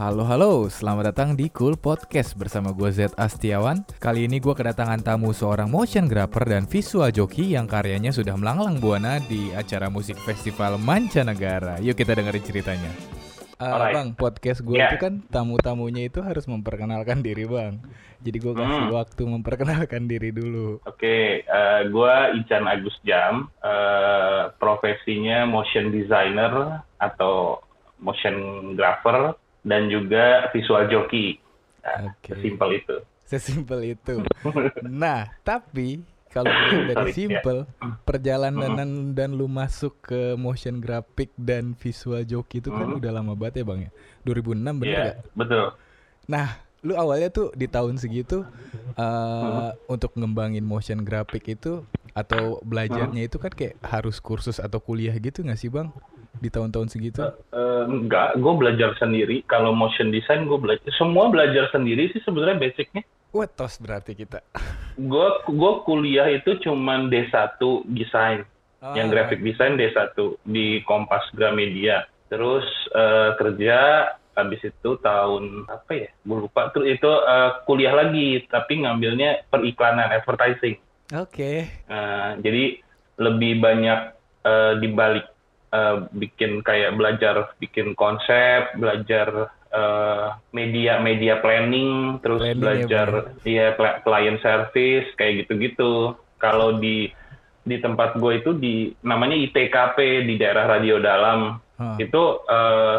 Halo halo, selamat datang di Cool Podcast bersama gue Z Astiawan. Kali ini gue kedatangan tamu seorang motion grapher dan visual joki yang karyanya sudah melanglang buana di acara musik festival mancanegara. Yuk kita dengerin ceritanya. Uh, Alright. bang, podcast gue Yeah. itu kan tamu-tamunya itu harus memperkenalkan diri bang. Jadi gue kasih Hmm. waktu memperkenalkan diri dulu. Oke, eh, gua Ican Agus Jam, eh, profesinya motion designer atau motion grapher dan juga visual joki. Nah, Oke. Sesimpel itu. Sesimpel itu. Nah, tapi kalau dari Sorry, ya. simple, perjalanan dan lu masuk ke motion graphic dan visual joki itu kan Hmm. udah lama banget ya bang ya. 2006 bener Iya, gak? betul. Nah, lu awalnya tuh di tahun segitu uh, Hmm. untuk ngembangin motion graphic itu atau belajarnya itu kan kayak harus kursus atau kuliah gitu nggak sih bang? Di tahun-tahun segitu? Eh, enggak, gue belajar sendiri. Kalau motion design gue belajar, semua belajar sendiri sih sebenarnya basicnya. Wah, tos berarti kita. Gue gue kuliah itu cuman D1 desain. yang Ah, graphic design D1 di Kompas Gramedia. Terus eh, kerja habis itu tahun apa ya? Gue lupa. Terus itu eh, kuliah lagi tapi ngambilnya periklanan advertising. Oke. Eh, jadi lebih banyak eh, dibalik eh, bikin kayak belajar bikin konsep, belajar eh, media media planning, terus Planning ya, belajar iya cli- client service kayak gitu-gitu. Kalau di di tempat gue itu di namanya ITKP di daerah Radio Dalam. Ah, itu eh,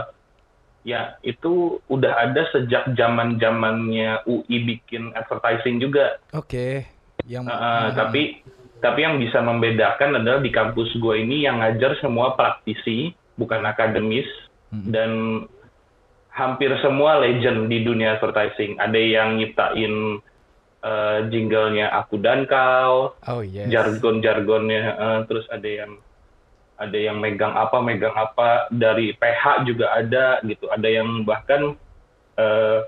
ya itu udah ada sejak zaman zamannya UI bikin advertising juga. Oke. Yang Uh, ah, tapi tapi yang bisa membedakan adalah di kampus gue ini yang ngajar semua praktisi, bukan akademis, Mm. dan hampir semua legend di dunia advertising. Ada yang nyiptain uh, jinglenya aku dan kau, Oh yes. jargon-jargonnya, uh, terus ada yang ada yang megang apa, megang apa dari PH juga ada gitu. Ada yang bahkan uh,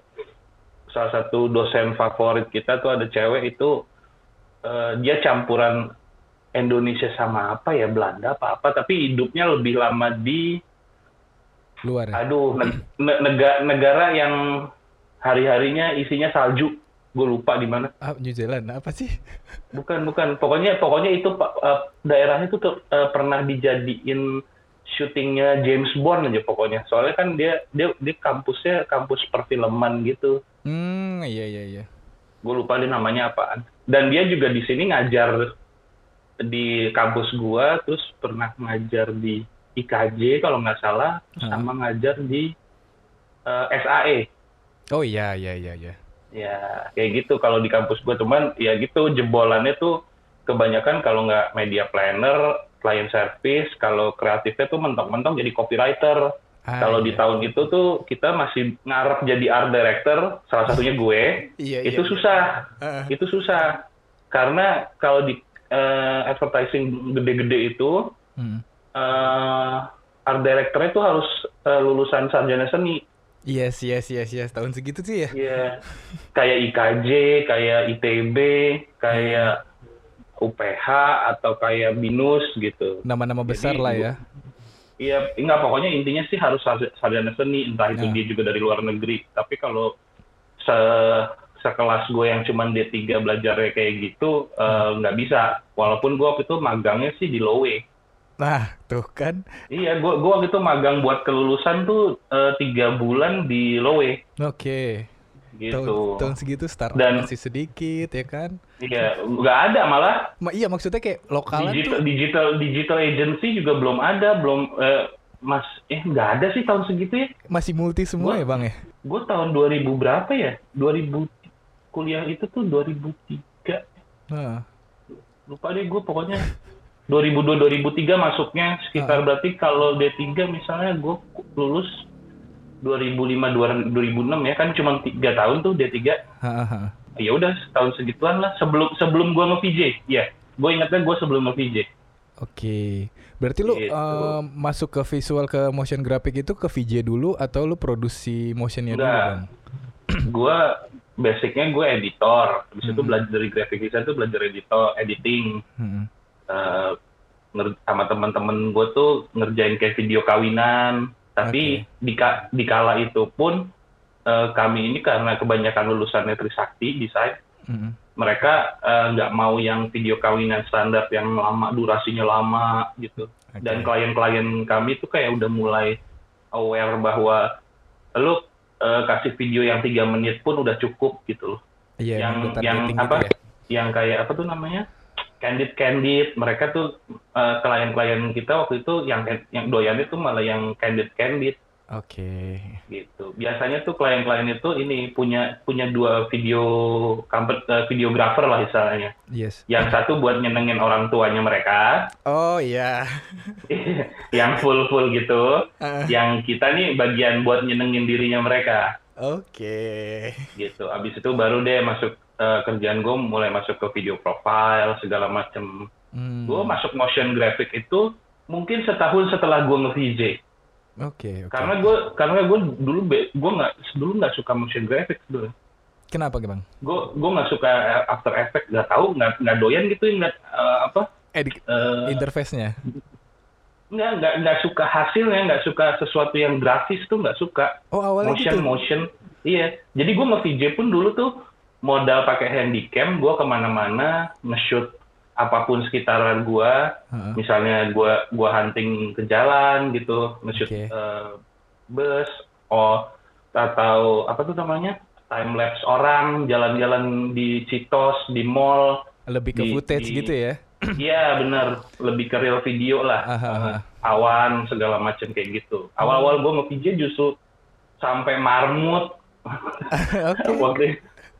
salah satu dosen favorit kita tuh ada cewek itu eh, dia campuran Indonesia sama apa ya? Belanda apa apa? Tapi hidupnya lebih lama di Luar ya? aduh ne- ne- negara negara yang hari harinya isinya salju. Gue lupa di mana. Ah, New Zealand apa sih? bukan bukan. Pokoknya pokoknya itu eh, daerahnya itu tuh eh, pernah dijadiin syutingnya James Bond aja pokoknya. Soalnya kan dia dia dia kampusnya kampus perfilman gitu. Hmm, iya iya iya. Gue lupa dia namanya apaan dan dia juga di sini ngajar di kampus gua terus pernah ngajar di IKJ kalau nggak salah terus Hah? sama ngajar di eh, SAE Oh iya iya iya iya. ya kayak gitu kalau di kampus gua cuman ya gitu jebolannya tuh kebanyakan kalau nggak media planner client service kalau kreatifnya tuh mentok-mentok jadi copywriter Ah, kalau di iya. tahun itu tuh kita masih ngarep jadi art director salah satunya gue Iya, itu iya. susah Ah, itu susah karena kalau di eh, advertising gede-gede itu hmm. eh, art director itu harus eh, lulusan sarjana seni Yes yes yes yes. Tahun segitu sih ya. ya kayak IKJ kayak ITB kayak UPH atau kayak BINUS gitu Nama-nama Jadi, besar lah ya. Iya, enggak pokoknya intinya sih harus sar- sarjana seni, entah itu Nah. dia juga dari luar negeri. Tapi kalau se sekelas gue yang cuman D3 belajarnya kayak gitu, eh, nggak bisa. Walaupun gue waktu itu magangnya sih di Lowe. Nah, tuh kan. Iya, gue gue waktu itu magang buat kelulusan tuh eh, tiga bulan di Lowe, Oke. Tahun, gitu. tahun segitu startup Dan- masih sedikit ya kan. Iya, nggak ada malah Ma iya maksudnya kayak lokalan digital, tuh. digital digital agency juga belum ada, belum eh, mas eh nggak ada sih tahun segitu ya. masih multi semua Gua- ya, Bang ya? gue tahun 2000 berapa ya? 2000 kuliah itu tuh 2003. Nah, Lupa deh gue pokoknya 2002 2003 masuknya sekitar Ah. berarti kalau D3 misalnya gue lulus 2005 2006 ya kan cuma tiga tahun tuh D3. hahaha. Ya udah tahun segituan lah sebelum sebelum gue nge-VJ. Ya, gue ingatnya gue sebelum nge-VJ. Oke. Berarti lu Gitu. eh, masuk ke visual ke motion graphic itu ke VJ dulu atau lu produksi motionnya dulu. Bang? gue basicnya gue editor. Habis itu Hmm. belajar dari graphic design tuh belajar editor, editing. Hmm. eh, nger- sama teman-teman gue tuh ngerjain kayak video kawinan tapi di ka- di kala itu pun eh, kami ini karena kebanyakan lulusannya Trisakti desain, Mm-mm. mereka eh, nggak mau yang video kawinan standar yang lama durasinya lama gitu. Oke. Dan klien-klien kami tuh kayak udah mulai aware bahwa lu eh, kasih video yang tiga menit pun udah cukup gitu loh. Iya, yang yang targeting apa? gitu ya. Yang kayak apa tuh namanya? Candid candid. Mereka tuh eh, klien-klien kita waktu itu yang yang doyan itu malah yang candid candid Oke. gitu. Biasanya tuh klien-klien itu ini punya punya dua video compet- eh, videographer lah istilahnya. Yes. Yang satu buat nyenengin orang tuanya mereka, Oh iya. yang full full gitu. Ah, Yang kita nih bagian buat nyenengin dirinya mereka Oke. gitu. Abis itu baru deh masuk eh, kerjaan gue mulai masuk ke video profile segala macem. Hmm. Gue masuk motion graphic itu mungkin setahun setelah gue nge-VJ. Oke, oke. Karena gue karena gue dulu gue nggak dulu nggak suka motion graphic dulu. Kenapa, Bang? gue gue nggak suka After Effects nggak tahu nggak nggak doyan gitu nggak eh, apa Edit eh, interface-nya. nggak nggak nggak suka hasilnya nggak suka sesuatu yang grafis tuh nggak suka Oh, awalnya motion gitu. motion iya jadi gue nge-VJ pun dulu tuh modal pakai handycam gue ke mana-mana nge-shoot apa pun sekitaran gue Heeh. misalnya gue gua hunting ke jalan gitu nge-shoot Oke. eh, bus oh atau apa tuh namanya time lapse orang jalan-jalan di Citos di mall Lebih ke Di- footage di- gitu ya. Iya bener, lebih ke real video lah, Aha, aha. Awan segala macam kayak gitu. Awal-awal gue nge-VJ justru sampai marmut. Oke. waktu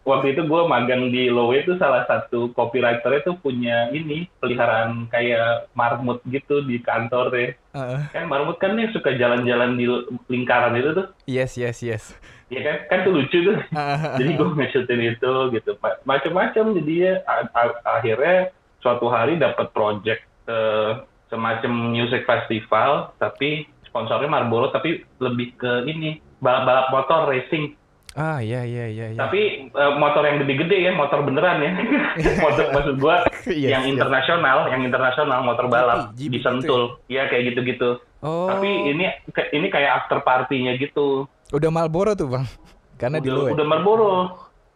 waktu itu gue magang di Lowe itu salah satu copywriter itu punya ini peliharaan kayak marmut gitu di kantor deh. Heeh. Kan marmut kan nih suka jalan-jalan di lingkaran itu tuh, Yes, yes, yes. ya kan? Kan tuh lucu tuh. jadi gue nge-shootin itu gitu Ma- macam-macam jadinya a- a- akhirnya suatu hari dapat project eh, semacam music festival tapi sponsornya Marlboro tapi lebih ke ini balap-balap motor racing Ah, iya, iya, iya, iya. tapi eh, motor yang gede-gede ya motor beneran ya motor maksud gua Yes, yang yes. internasional yang internasional motor balap di gitu Sentul ya kayak gitu-gitu Oh, tapi ini ini kayak after party-nya gitu udah Marlboro tuh, Bang. Karena di udah, luar. udah Marlboro.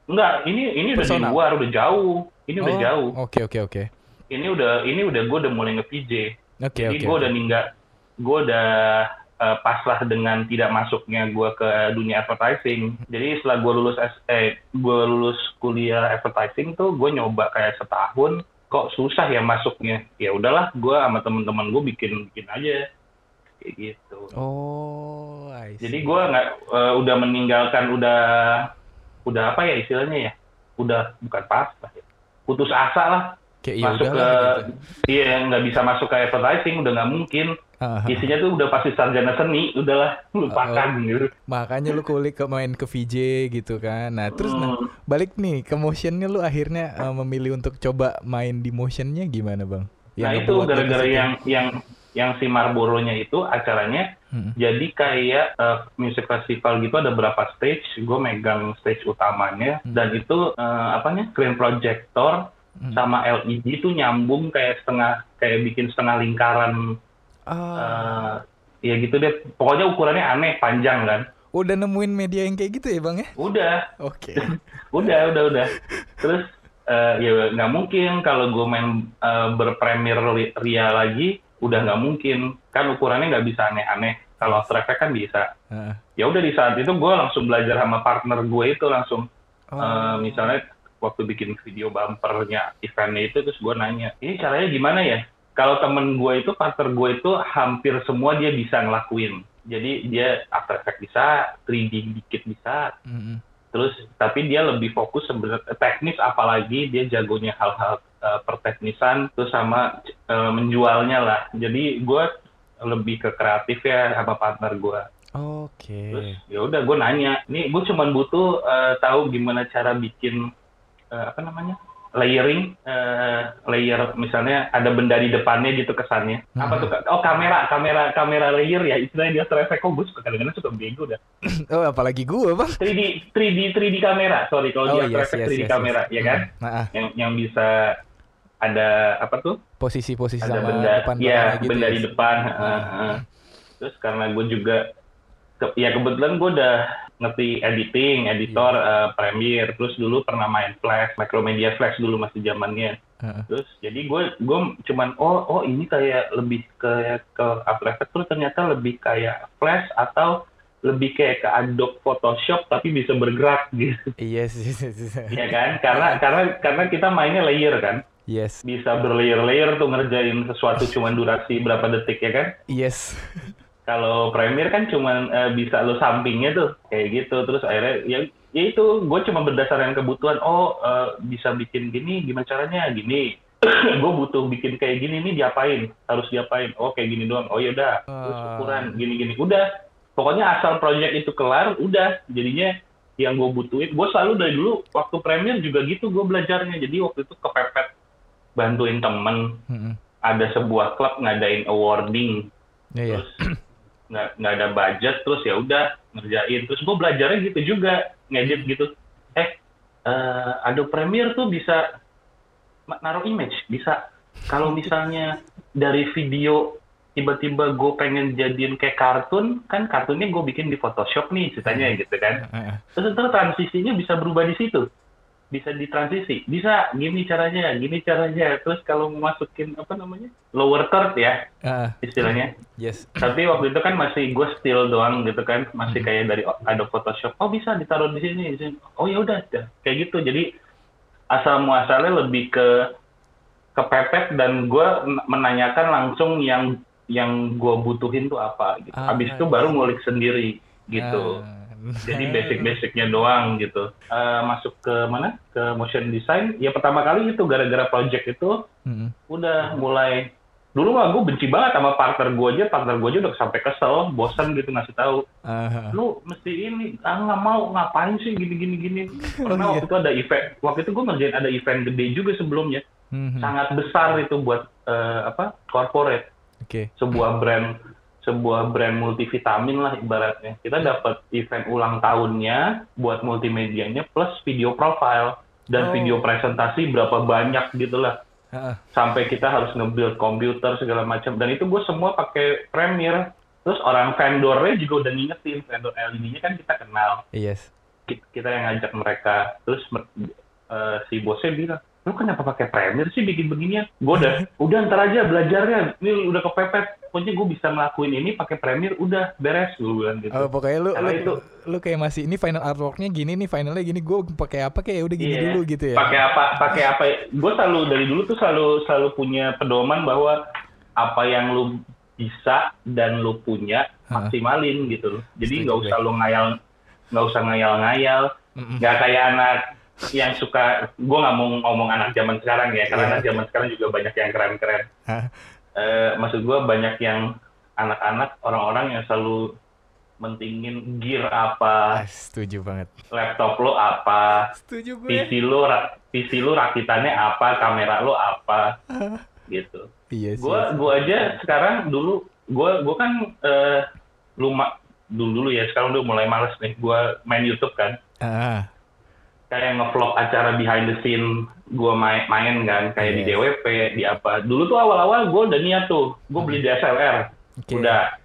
Enggak, ini ini udah Personal. di luar, udah jauh. Ini udah Oh, jauh. Oke, oke, oke. Ini udah ini udah gue udah mulai nge-PJ. Oke, Jadi oke. gue oke. udah ninggal, gue udah eh, pasrah dengan tidak masuknya gue ke dunia advertising. Jadi setelah gue lulus eh gue lulus kuliah advertising tuh gue nyoba kayak setahun kok susah ya masuknya. Ya udahlah, gue sama temen-temen gue bikin bikin aja kayak gitu. Oh, I see. Jadi gue nggak eh, udah meninggalkan udah udah apa ya istilahnya ya? Udah bukan pasrah ya. Putus asa lah Kayak ya masuk udah ke gitu. iya nggak bisa masuk ke advertising udah nggak mungkin. Ah, ah. Isinya tuh udah pasti sarjana seni, udahlah lupakan gitu. Makanya lu kulik ke main ke VJ gitu kan. Nah, terus nah, Hmm. balik nih ke motionnya lu akhirnya eh, memilih untuk coba main di motionnya gimana, Bang? Nah Yang itu ngebuat lu gara-gara yang yang yang si Marlboro-nya itu acaranya Hmm. jadi kayak eh, music festival gitu ada berapa stage, gue megang stage utamanya Hmm. dan itu eh, apanya screen projector Hmm. sama LED tuh nyambung kayak setengah kayak bikin setengah lingkaran Ah, eh, ya gitu deh pokoknya ukurannya aneh panjang kan udah nemuin media yang kayak gitu ya, Bang ya? udah Oke. udah udah udah terus eh, ya nggak mungkin kalau gue main eh, berpremier ri- ria lagi udah nggak mungkin kan ukurannya nggak bisa aneh-aneh kalau After Effects kan bisa Heeh. ya udah di saat itu gue langsung belajar sama partner gue itu langsung Oh. Eh, misalnya waktu bikin video bumpernya eventnya itu terus gue nanya ini caranya gimana ya? Kalau temen gue itu partner gue itu hampir semua dia bisa ngelakuin. Jadi dia After Effects bisa 3D dikit bisa. Mm-mm. terus tapi dia lebih fokus sebenarnya teknis apalagi dia jagonya hal-hal eh, perteknisan terus sama eh, menjualnya lah. Jadi gue lebih ke kreatif ya sama partner gue Oke. terus ya udah gue nanya nih gue cuman butuh eh, tahu gimana cara bikin eh, apa namanya layering eh, layer misalnya ada benda di depannya gitu kesannya apa Hmm. tuh Kak? oh kamera kamera kamera layer ya istilahnya dia terefek kok gue suka kadang-kadang suka bego dah Oh, apalagi gua, Bang. 3D 3D 3D kamera sorry kalau Oh, dia yes, yes, 3D yes, kamera yes. ya kan Hmm. Nah, ah, yang yang bisa ada apa tuh posisi-posisi ada sama benda depan ya gitu benda ya. di depan Hmm. heeh, heeh. terus karena gue juga ke- ya kebetulan gue udah ngerti editing, editor, uh, Premiere, terus dulu pernah main Flash, Macromedia Flash dulu masih zamannya. Heeh. Terus jadi gue gue cuman oh oh ini kayak lebih ke ke After Effects terus ternyata lebih kayak Flash atau lebih kayak ke Adobe Photoshop tapi bisa bergerak gitu. Yes, yes, yes. ya kan? Karena karena karena kita mainnya layer kan. Yes. Bisa berlayer-layer tuh ngerjain sesuatu cuman durasi berapa detik ya kan? Yes. Kalau Premiere kan cuman eh, bisa lo sampingnya tuh kayak gitu. Terus akhirnya ya ya itu gue cuma berdasarkan kebutuhan. Oh eh, bisa bikin gini gimana caranya? Gini. gue butuh bikin kayak gini nih diapain? Harus diapain? Oh kayak gini doang. Oh ya udah. Terus Ah. ukuran gini-gini. Udah. Pokoknya asal project itu kelar, udah. Jadinya yang gue butuhin, gue selalu dari dulu waktu Premiere juga gitu gue belajarnya. Jadi waktu itu kepepet bantuin temen Mm-mm. ada sebuah klub ngadain awarding Iya, iya. terus nggak nggak ada budget terus ya udah ngerjain. Terus gue belajarnya gitu juga ngedit gitu. Eh eh, Adobe Premiere tuh bisa naruh image bisa. Kalau misalnya dari video tiba-tiba gue pengen jadiin kayak kartun kan kartunnya gue bikin di Photoshop nih ceritanya gitu kan. Heeh. terus ntar transisinya bisa berubah di situ bisa ditransisi. Bisa gini caranya gini caranya. Terus kalau masukin apa namanya lower third ya Ah, istilahnya. Yes. tapi waktu itu kan masih gue still doang gitu kan. Masih kayak dari Adobe Photoshop. Oh bisa ditaruh di sini di sini. oh ya udah dah. kayak gitu. Jadi asal muasalnya lebih ke kepepet dan gue menanyakan langsung yang yang gue butuhin tuh apa gitu. Ah, habis itu baru ngulik sendiri gitu. Ah. Jadi basic-basicnya doang gitu. Eh, masuk ke mana? Ke motion design. Ya pertama kali itu gara-gara project itu Mm-mm. udah mulai. Dulu mah gue benci banget sama partner gue aja. Partner gue aja udah sampai kesel bosan gitu ngasih tahu. Ah, lu mesti ini ah nggak mau ngapain sih gini gini gini karena Oh, iya. waktu itu ada event waktu itu gue ngerjain ada event gede juga sebelumnya. Mhm. sangat besar itu buat eh, apa corporate. Oke. sebuah brand sebuah brand multivitamin lah ibaratnya kita dapat event ulang tahunnya buat multimedianya plus video profile dan Oh. video presentasi berapa banyak gitu lah Heeh. sampai kita harus nge-build komputer segala macam dan itu gue semua pakai Premiere terus orang vendornya juga udah ngingetin vendor LED-nya kan kita kenal Yes. Ki- kita yang ngajak mereka terus eh, si bosnya bilang lu kenapa pakai Premiere sih bikin beginian? Gue udah udah ntar aja belajarnya. Ini udah kepepet. Pokoknya gue bisa ngelakuin ini pakai Premiere udah beres. Gue bilang gitu. Oh, pokoknya lu, Karena lu, itu- lu kayak masih ini final artworknya gini nih, finalnya gini, gue pakai apa kayak udah gini Iya. dulu gitu ya. pakai apa pakai apa? Gue selalu dari dulu tuh selalu selalu punya pedoman bahwa apa yang lu bisa dan lu punya maksimalin gitu loh. Jadi nggak usah lu ngayal nggak usah ngayal-ngayal. Nggak kayak anak yang suka gue nggak mau ngomong anak zaman sekarang ya karena Iya. anak zaman sekarang juga banyak yang keren-keren? Eh, maksud gue banyak yang anak-anak orang-orang yang selalu mentingin gear apa Ah, setuju banget. laptop lo apa Setuju gue. PC lu ra- PC lu rakitannya apa, kamera lu apa, gitu. Iya sih. Gua gua aja sekarang dulu gua gua kan eh luma dulu dulu ya, sekarang udah mulai males nih. Gua main YouTube kan, Ah, kayak ngevlog acara behind the scene gua main main kan, kayak di Yes. DWP, di apa. Dulu tuh awal-awal gua udah niat tuh, gua beli DSLR, oke. udah.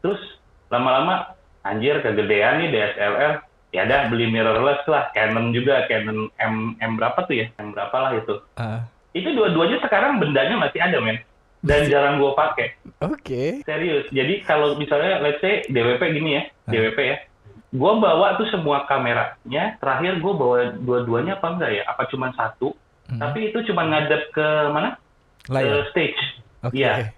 Terus lama-lama anjir kegedean nih DSLR ya dah beli mirrorless lah. Canon juga Canon M M berapa tuh ya? M berapa lah itu. Ah, itu dua-duanya sekarang bendanya masih ada men. Dan jarang gue pakai. Oke. serius. Jadi kalau misalnya let's say DWP gini ya. Ah. DWP ya gue bawa tuh semua kameranya terakhir gue bawa dua-duanya apa enggak ya apa cuma satu Hmm. tapi itu cuma ngadep ke mana Layar. ke stage Oke. iya.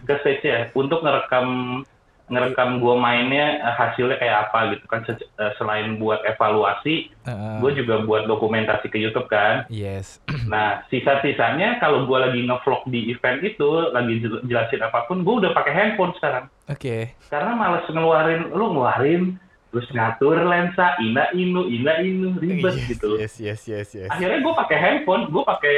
ke stage ya untuk ngerekam ngerekam gue mainnya eh, hasilnya kayak apa gitu kan Se- eh, selain buat evaluasi Ah, gue juga buat dokumentasi ke YouTube kan Yes. nah sisa-sisanya kalau gue lagi ngevlog di event itu lagi jel- jelasin apa pun gue udah pakai handphone sekarang Oke. karena males ngeluarin lu ngeluarin terus ngatur lensa ina inu ina inu ribet Yes, gitu loh Yes, yes, yes, yes. akhirnya gue pakai handphone gue pakai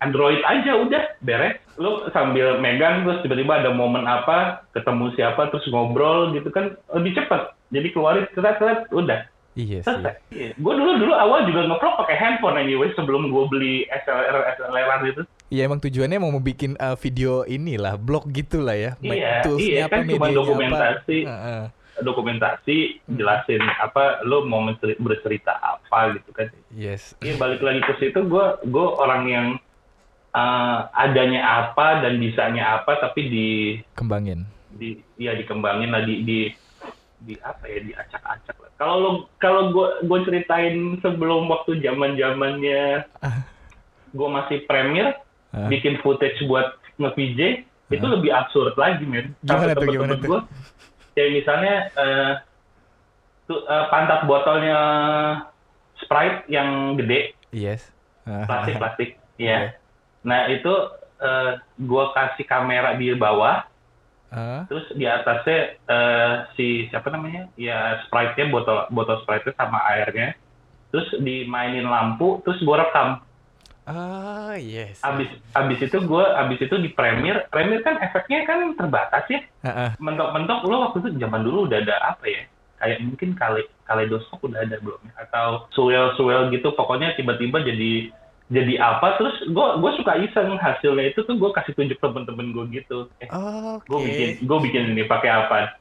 Android aja udah beres lu sambil megang terus tiba-tiba ada momen apa ketemu siapa terus ngobrol gitu kan lebih cepet jadi keluarin keret keret udah Iya sih. selesai gue dulu dulu awal juga ngevlog pakai handphone anyway sebelum gue beli SLR SLR gitu Iya emang tujuannya mau bikin uh, video inilah, blog gitulah ya. Iya, iya, kan cuma dokumentasi. Apa. Ah, ah. Dokumentasi Hmm. jelasin apa lo mau bercerita apa gitu kan Yes. Iya balik lagi ke situ gue gue orang yang eh, adanya apa dan bisanya apa tapi di Kembangin. di ya dikembangin lah di di di apa ya diacak-acak lah. Kalau lo kalau gue gue ceritain sebelum waktu zaman zamannya gue masih premier Ah. bikin footage buat nge-VJ itu lebih absurd lagi men. Gimana Sampai tuh, gimana tuh? Kayak misalnya eh, tuh eh, pantat botolnya Sprite yang gede Yes. Ah. plastik plastik Oke. ya nah itu eh, gua kasih kamera di bawah Ah. terus di atasnya eh, si siapa namanya ya sprite nya botol botol sprite sama airnya terus dimainin lampu terus gua rekam Ah, yes. abis abis itu gua abis itu di Premiere Premiere kan efeknya kan terbatas ya ah. mentok-mentok lo waktu itu zaman dulu udah ada apa ya kayak mungkin kale kaleidoskop udah ada belum ya? atau suel suel gitu pokoknya tiba-tiba jadi jadi apa terus gue gue suka iseng hasilnya itu tuh gue kasih tunjuk temen-temen gue gitu eh Oke. gue bikin gue bikin ini pakai apa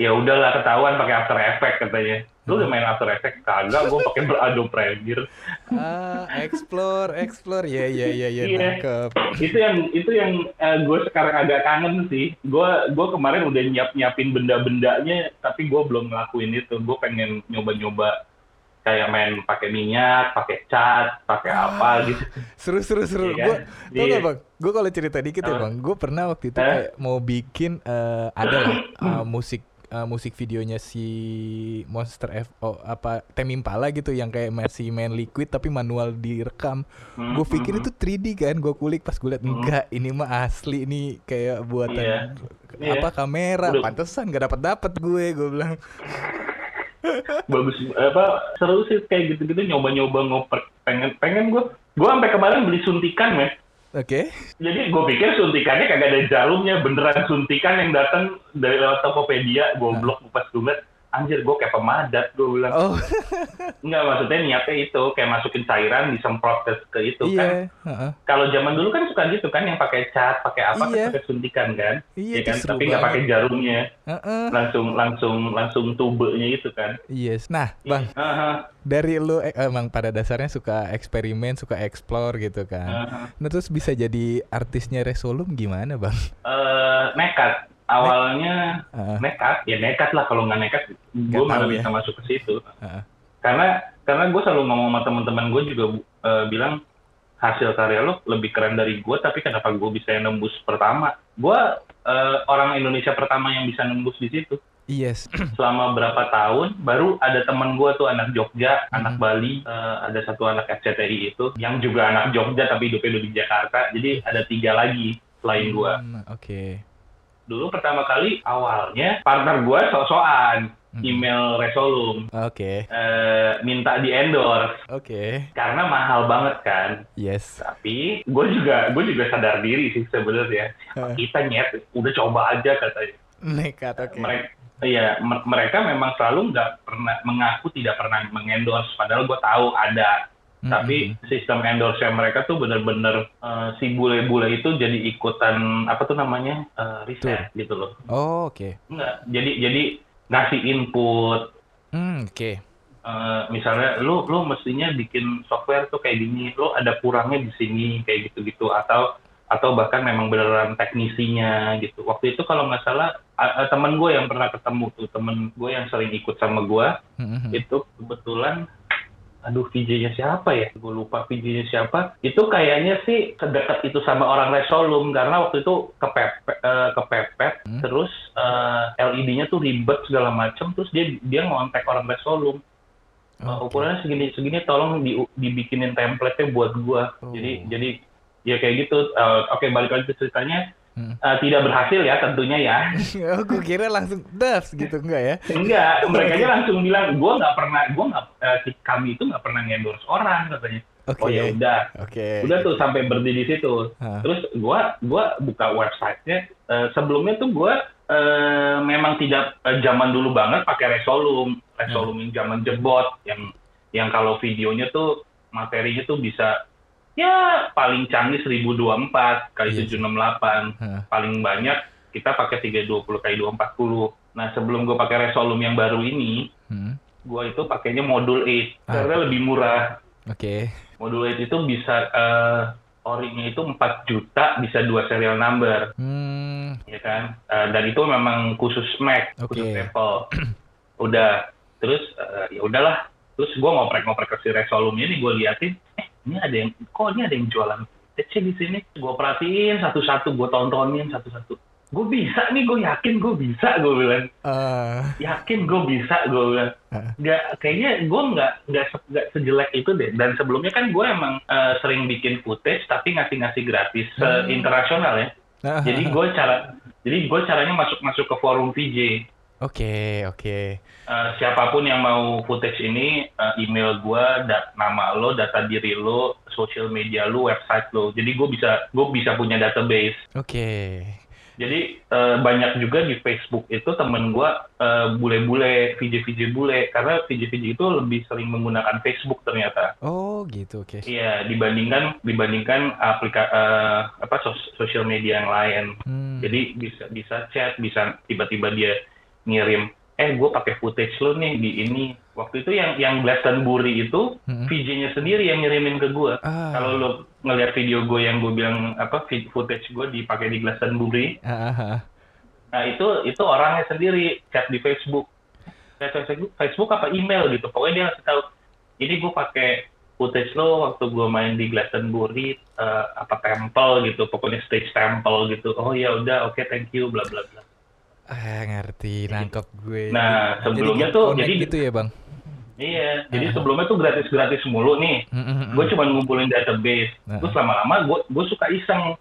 ya udahlah ketahuan pakai After Effects katanya lu udah main After Effects kagak gue pakai Adobe Premiere Ah, explore, explore. Ya, ya, ya, ya. Iya. Nangkep. itu yang itu yang gue sekarang agak kangen sih gue gue kemarin udah nyiap nyiapin benda-bendanya tapi gue belum ngelakuin itu gue pengen nyoba-nyoba kayak main pakai minyak pakai cat pakai apa gitu Seru, seru, seru. Iya Gue, kan? tau gak Iya. bang? Gue kalau cerita dikit ya Apa? bang. Gue pernah waktu itu Eh? kayak mau bikin eh, ada lah eh, musik eh, musik videonya si Monster F oh, apa Tame Impala gitu yang kayak masih main liquid tapi manual direkam. Hmm, Gue pikir hmm, itu 3D kan. Gue kulik pas gue liat Hmm. enggak, ini mah asli ini kayak buatan Iya. apa kamera. Udah. Pantesan gak dapat dapat gue. Gue bilang. bagus apa seru sih kayak gitu-gitu nyoba-nyoba ngoper pengen pengen gue gue sampai kemarin beli suntikan ya Oke. jadi gue pikir suntikannya kagak ada jarumnya. Beneran suntikan yang datang dari lewat Tokopedia goblok pas gue anjir gue kayak pemadat gue bilang Oh Enggak, maksudnya niatnya itu kayak masukin cairan disemprot ke, ke itu kan. iya. heeh. Kalau zaman dulu kan suka gitu kan yang pakai cat, pakai apa, Iya. kan pakai suntikan kan. Iya, Ya itu kan, tapi nggak pakai jarumnya, Heeh. langsung langsung langsung tubenya itu kan. Yes. Nah, bang. Aha, dari lu eh, emang pada dasarnya suka eksperimen, suka explore gitu kan. aha. Nah terus bisa jadi artisnya Resolum gimana bang? Eh, nekat. Awalnya Heeh. nekat, ya nekat lah kalau nggak nekat, gue mana ya. bisa masuk ke situ. Heeh. Karena karena gue selalu ngomong sama teman-teman gue juga eh, bilang hasil karya lo lebih keren dari gue, tapi kenapa gue bisa yang nembus pertama? Gue eh, orang Indonesia pertama yang bisa nembus di situ. Yes. Selama berapa tahun, baru ada teman gue tuh anak Jogja, Mhm. anak Bali, eh, ada satu anak SCTI itu, yang juga anak Jogja tapi hidupnya udah di Jakarta. Jadi ada tiga lagi selain gue. Hmm, Oke. Dulu pertama kali awalnya partner gue sok-sokan Mhm. email Resolum Oke. eh, minta di endorse Oke. karena mahal banget kan. Yes. Tapi gue juga gue juga sadar diri sih sebenarnya. Heeh. Kita nyet, udah coba aja katanya. Nekat. Oke. Mereka Iya, me- mereka memang selalu nggak pernah mengaku tidak pernah mengendorse, padahal gue tahu ada. Mm-mm. Tapi sistem endorse mereka tuh bener-bener eh, si bule-bule itu jadi ikutan apa tuh namanya eh, riset gitu loh. Oh, oke. Enggak, jadi jadi ngasih input. Hmm, oke. eh, misalnya lu lu mestinya bikin software tuh kayak gini, lu ada kurangnya di sini kayak gitu-gitu atau atau bahkan memang beneran teknisinya gitu. Waktu itu kalau nggak salah a- temen gue yang pernah ketemu tuh temen gue yang sering ikut sama gue Mhm. itu kebetulan aduh VJ-nya siapa ya? Gue lupa VJ-nya siapa. Itu kayaknya sih sedekat itu sama orang Resolum karena waktu itu kepepet, eh, kepepet Hmm. terus eh, LED-nya tuh ribet segala macem terus dia dia ngontek orang Resolum. Eh, Oke. ukurannya segini segini tolong di, dibikinin template-nya buat gua. Oh. Jadi jadi ya kayak gitu. Eh, Oke balik lagi ke ceritanya. Hmm. Eh, tidak berhasil ya tentunya ya. oh, gue kira langsung das gitu enggak ya? Enggak, mereka aja langsung bilang, gue nggak pernah, gue nggak, si- kami itu nggak pernah endorse orang katanya. Oke. Oh ya udah, Oke. udah tuh sampai berhenti di situ. Hah. Terus gue, gua buka websitenya. eh, sebelumnya tuh gue eh, memang tidak eh, zaman dulu banget pakai Resolum, Resolum yang zaman jebot, yang yang kalau videonya tuh materinya tuh bisa ya paling canggih 1024 kali Yes. 768 Hah. paling banyak kita pakai 320 kali 240. Nah sebelum gue pakai Resolum yang baru ini, Hmm. gue itu pakainya modul 8 Ah. karena lebih murah. Oke. Modul 8 itu bisa eh orinya itu 4 juta, bisa dua serial number, Hmm. ya kan? Eh, dan itu memang khusus Mac, khusus Oke. Apple. Udah, terus eh, ya udahlah. Terus gue ngoprek-ngoprek ke si Resolum ini, gue liatin, ini ada yang, kok ini ada yang jualan footage di sini? Gue perhatiin satu-satu, gue tontonin satu-satu. Gue bisa nih, gue yakin gue bisa, gue bilang. Eh, Yakin gue bisa, gue bilang. Heeh. Nggak, kayaknya gue nggak, nggak, se- sejelek itu deh. Dan sebelumnya kan gue emang eh, sering bikin footage, tapi ngasih-ngasih gratis, Hmm. eh, internasional ya. Jadi gue cara, jadi gue caranya masuk-masuk ke forum VJ. Oke, oke. Eh, siapa pun yang mau footage ini, eh, email gue, dat nama lo, data diri lo, social media lo, website lo. Jadi gue bisa, gue bisa punya database. Oke. Jadi eh, banyak juga di Facebook itu temen gue eh, bule-bule, VJ-VJ bule, karena VJ-VJ itu lebih sering menggunakan Facebook ternyata. Oh, gitu. Oke. Iya, dibandingkan dibandingkan aplika eh, apa sos- sosial media yang lain. Hmm. Jadi bisa bisa chat, bisa tiba-tiba dia ngirim, eh gue pakai footage lo nih di ini. Waktu itu yang yang Glastonbury itu Mm-mm. VJ-nya sendiri yang ngirimin ke gue. Ah. Kalau lo ngelihat video gue yang gue bilang apa footage gue dipakai di Glastonbury, Ah, ah, ah. nah itu itu orangnya sendiri chat di Facebook. Chat Facebook, Facebook apa email gitu. Pokoknya dia ngasih tahu, ini gue pakai footage lo waktu gue main di Glastonbury eh, apa temple gitu, pokoknya stage temple gitu. Oh ya udah, oke thank you, bla bla bla. Ah, ngerti, nangkep gue. Nah, sebelumnya jadi tuh, jadi- gitu ya, Bang? Iya, jadi Ah. sebelumnya tuh gratis-gratis mulu nih. Mm, mm. Gue cuma ngumpulin database. Nah. Terus lama-lama gue gue suka iseng.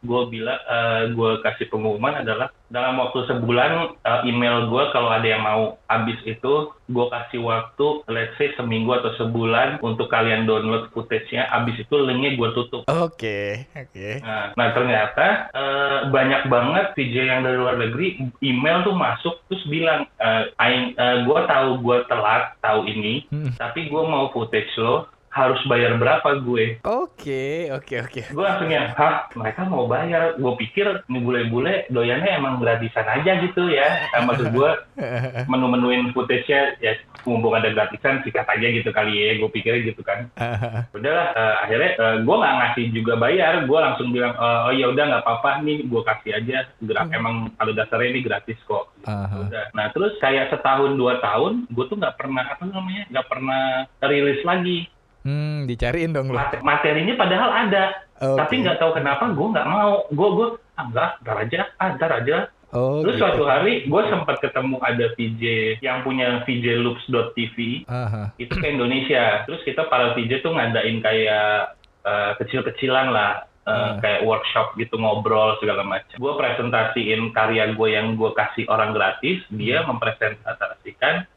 Gue bilang, eh, gue kasih pengumuman adalah dalam waktu sebulan eh, email gue kalau ada yang mau habis itu, gue kasih waktu, let's say seminggu atau sebulan untuk kalian download footage-nya. Habis itu linknya gue tutup. Oke, oke. Nah, nah ternyata eh, banyak banget VJ yang dari luar negeri email tuh masuk terus bilang, eh, "Aing, eh, gue tahu gue telat tahu ini, Hmm. tapi gue mau footage lo harus bayar berapa gue? Oke, oke, oke. Gue langsung yang, hah mereka mau bayar? Gue pikir nih bule-bule doyannya emang gratisan aja gitu ya. Nah, maksud gue menu-menuin footage-nya ya mumpung ada gratisan sikat aja gitu kali ya.Gue pikir gitu kan. Udahlah, eh, akhirnya gue nggak ngasih juga bayar. Gue langsung bilang, "Eh, oh ya udah nggak apa-apa nih, gue kasih aja. Gra- Emang pada dasarnya ini gratis kok. Aha. Udah. Nah terus kayak setahun dua tahun, gue tuh nggak pernah apa namanya, nggak pernah rilis lagi. Hmm, dicariin dong lo. Mate- materinya padahal ada, Oke. tapi nggak tahu kenapa gue nggak mau. Gue gue ah, enggak, ntar aja, ah, ntar aja. Oh, Terus gitu. suatu hari gue sempat ketemu ada VJ yang punya VJLoops.tv Aha. itu ke Indonesia. Terus kita para VJ tuh ngadain kayak eh, kecil-kecilan lah. Hmm. kayak workshop gitu ngobrol segala macam. Gue presentasiin karya gue yang gue kasih orang gratis, dia mempresentasikan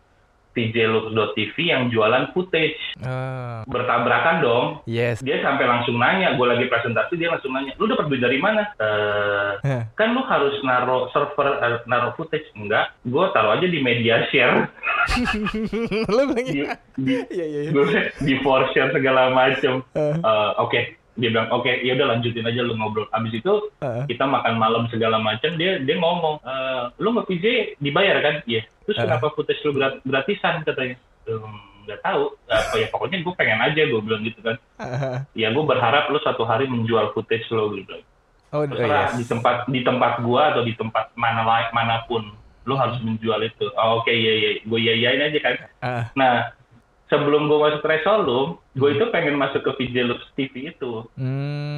VJLoops.tv yang jualan footage. Ah, Bertabrakan dong. yes. Dia sampai langsung nanya, gue lagi presentasi dia langsung nanya, lu dapat duit dari mana? Eh, Hah. kan lu harus naro server, eh, naro footage enggak? Gue taruh aja di media share, lo bilang di, iya. di, iya. iya. gue di force share segala macem. Ah, Eh, Oke, dia bilang oke, ya udah lanjutin aja lu ngobrol. Abis itu ah. kita makan malam segala macam, dia dia ngomong, "Eh, lu nge PJ dibayar kan? Iya. Terus Ah. kenapa footage lu grat- gratisan katanya? "Hmm, nggak tahu. Apa ya pokoknya gue pengen aja gue bilang gitu kan. Ah. Ya gue berharap lu suatu hari menjual footage lo gitu. Oh, oh, terserah yes. di tempat di tempat gua atau di tempat mana mana pun lu harus menjual itu oh, oke iya iya gue iya iyain aja kan Ah, nah sebelum gua masuk Resolum gue itu pengen masuk ke Loops TV itu hmm.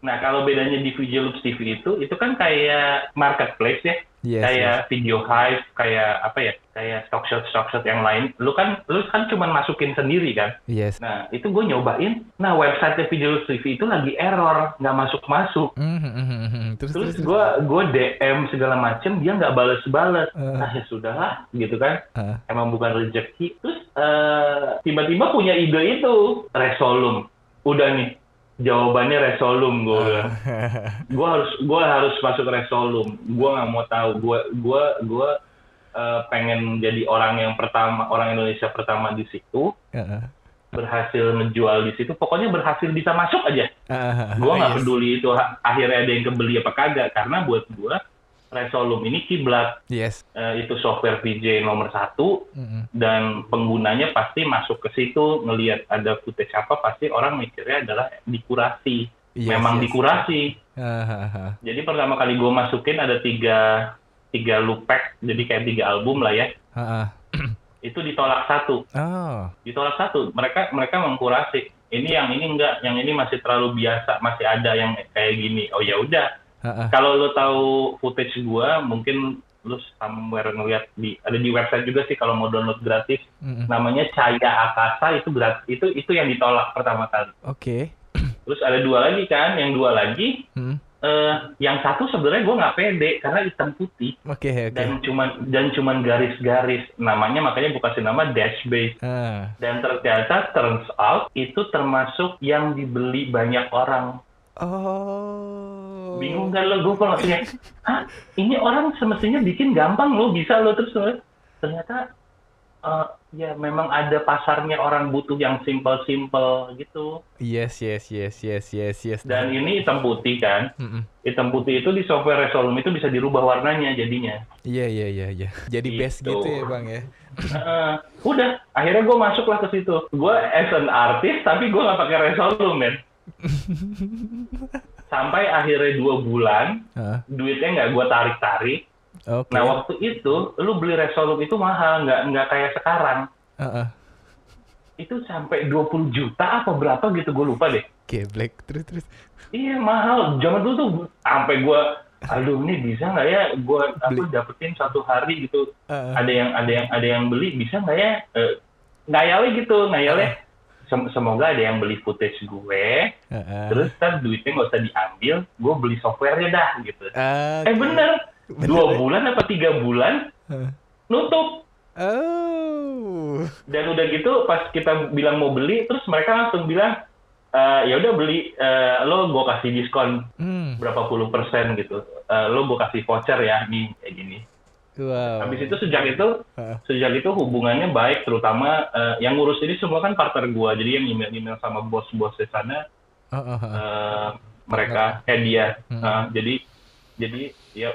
Nah kalau bedanya di VJ Loops TV itu itu kan kayak marketplace ya. Yes, kayak video hive kayak apa ya kayak stock shot stock shot yang lain. Lu kan lu kan cuma masukin sendiri kan? Yes. nah itu gue nyobain. Nah website VJ Loops TV itu lagi error nggak masuk masuk Hmm, hmm. Terus, terus terus, gue gue DM segala macem dia nggak bales-bales. Eh. nah ya sudahlah gitu kan. Ah. emang bukan rezeki. Terus eh, tiba-tiba punya ide itu resolum. Udah nih jawabannya resolum gue bilang. Ah. gue harus gue harus masuk resolum. Gue nggak mau tahu. Gue gue gue eh, pengen jadi orang yang pertama orang Indonesia pertama di situ Ah. berhasil menjual di situ. Pokoknya berhasil bisa masuk aja. Ah, gue nggak yes. peduli itu akhirnya ada yang kebeli apa kagak. Karena buat gue Resolume ini kiblat. Yes. Eh, itu software VJ nomor satu Mm-mm. dan penggunanya pasti masuk ke situ ngelihat ada footage apa pasti orang mikirnya adalah dikurasi. Yes, Memang yes. dikurasi. Hahaha. Jadi pertama kali gue masukin ada tiga tiga loop pack, jadi kayak tiga album lah ya. Ha-ha. Itu ditolak satu, Oh. ditolak satu. Mereka mereka mengkurasi. Ini yang ini enggak, yang ini masih terlalu biasa, masih ada yang kayak gini. Oh ya udah. Kalau lo tahu footage gua, mungkin lu somewhere ngeliat di ada di website juga sih kalau mau download gratis. Mm-mm. Namanya Caya Akasa itu gratis. Itu itu yang ditolak pertama kali. Oke. Terus ada dua lagi kan, yang dua lagi Mm. eh yang satu sebenarnya gua nggak pede karena hitam putih. Oke, oke. dan cuman dan cuman garis-garis namanya makanya bukan kasih nama dash base Ah. dan ternyata turns out itu termasuk yang dibeli banyak orang Oh. bingung kan lo gue kalau kayak ah ini orang semestinya bikin gampang lo bisa lo terus lo ternyata eh, ya memang ada pasarnya orang butuh yang simple-simple gitu Yes, yes, yes, yes, yes, yes. dan ini hitam putih kan Mm-mm. hitam putih itu di software Resolume itu bisa dirubah warnanya jadinya Iya, iya, iya, iya. Jadi best Gitu. gitu ya, Bang ya. Heeh. udah akhirnya gue masuklah ke situ gue as an artist tapi gue nggak pakai Resolume men sampai akhirnya dua bulan Heeh. duitnya nggak gue tarik tarik Oke. nah waktu itu lu beli Resolume itu mahal nggak nggak kayak sekarang Heeh. itu sampai 20 juta apa berapa gitu gue lupa deh Geblek terus terus. iya mahal zaman dulu tuh sampai gue aduh ini bisa nggak ya gue aku dapetin satu hari gitu Heeh. ada yang ada yang ada yang beli bisa nggak ya Eh, ngayalnya gitu ngayalnya Sem- semoga ada yang beli footage gue Heeh. terus kan duitnya nggak usah diambil gue beli softwarenya dah gitu Ah, eh bener Bener, dua bulan apa tiga bulan Heeh. nutup Oh. dan udah gitu pas kita bilang mau beli terus mereka langsung bilang "Eh, ya udah beli eh, lo gue kasih diskon Hmm. berapa puluh persen gitu Eh, lo gue kasih voucher ya nih kayak gini Wow. habis itu sejak itu sejak itu hubungannya baik terutama eh, yang ngurus ini semua kan partner gua jadi yang email email sama bos-bos di sana eh, mereka eh dia Hmm. Eh, jadi jadi ya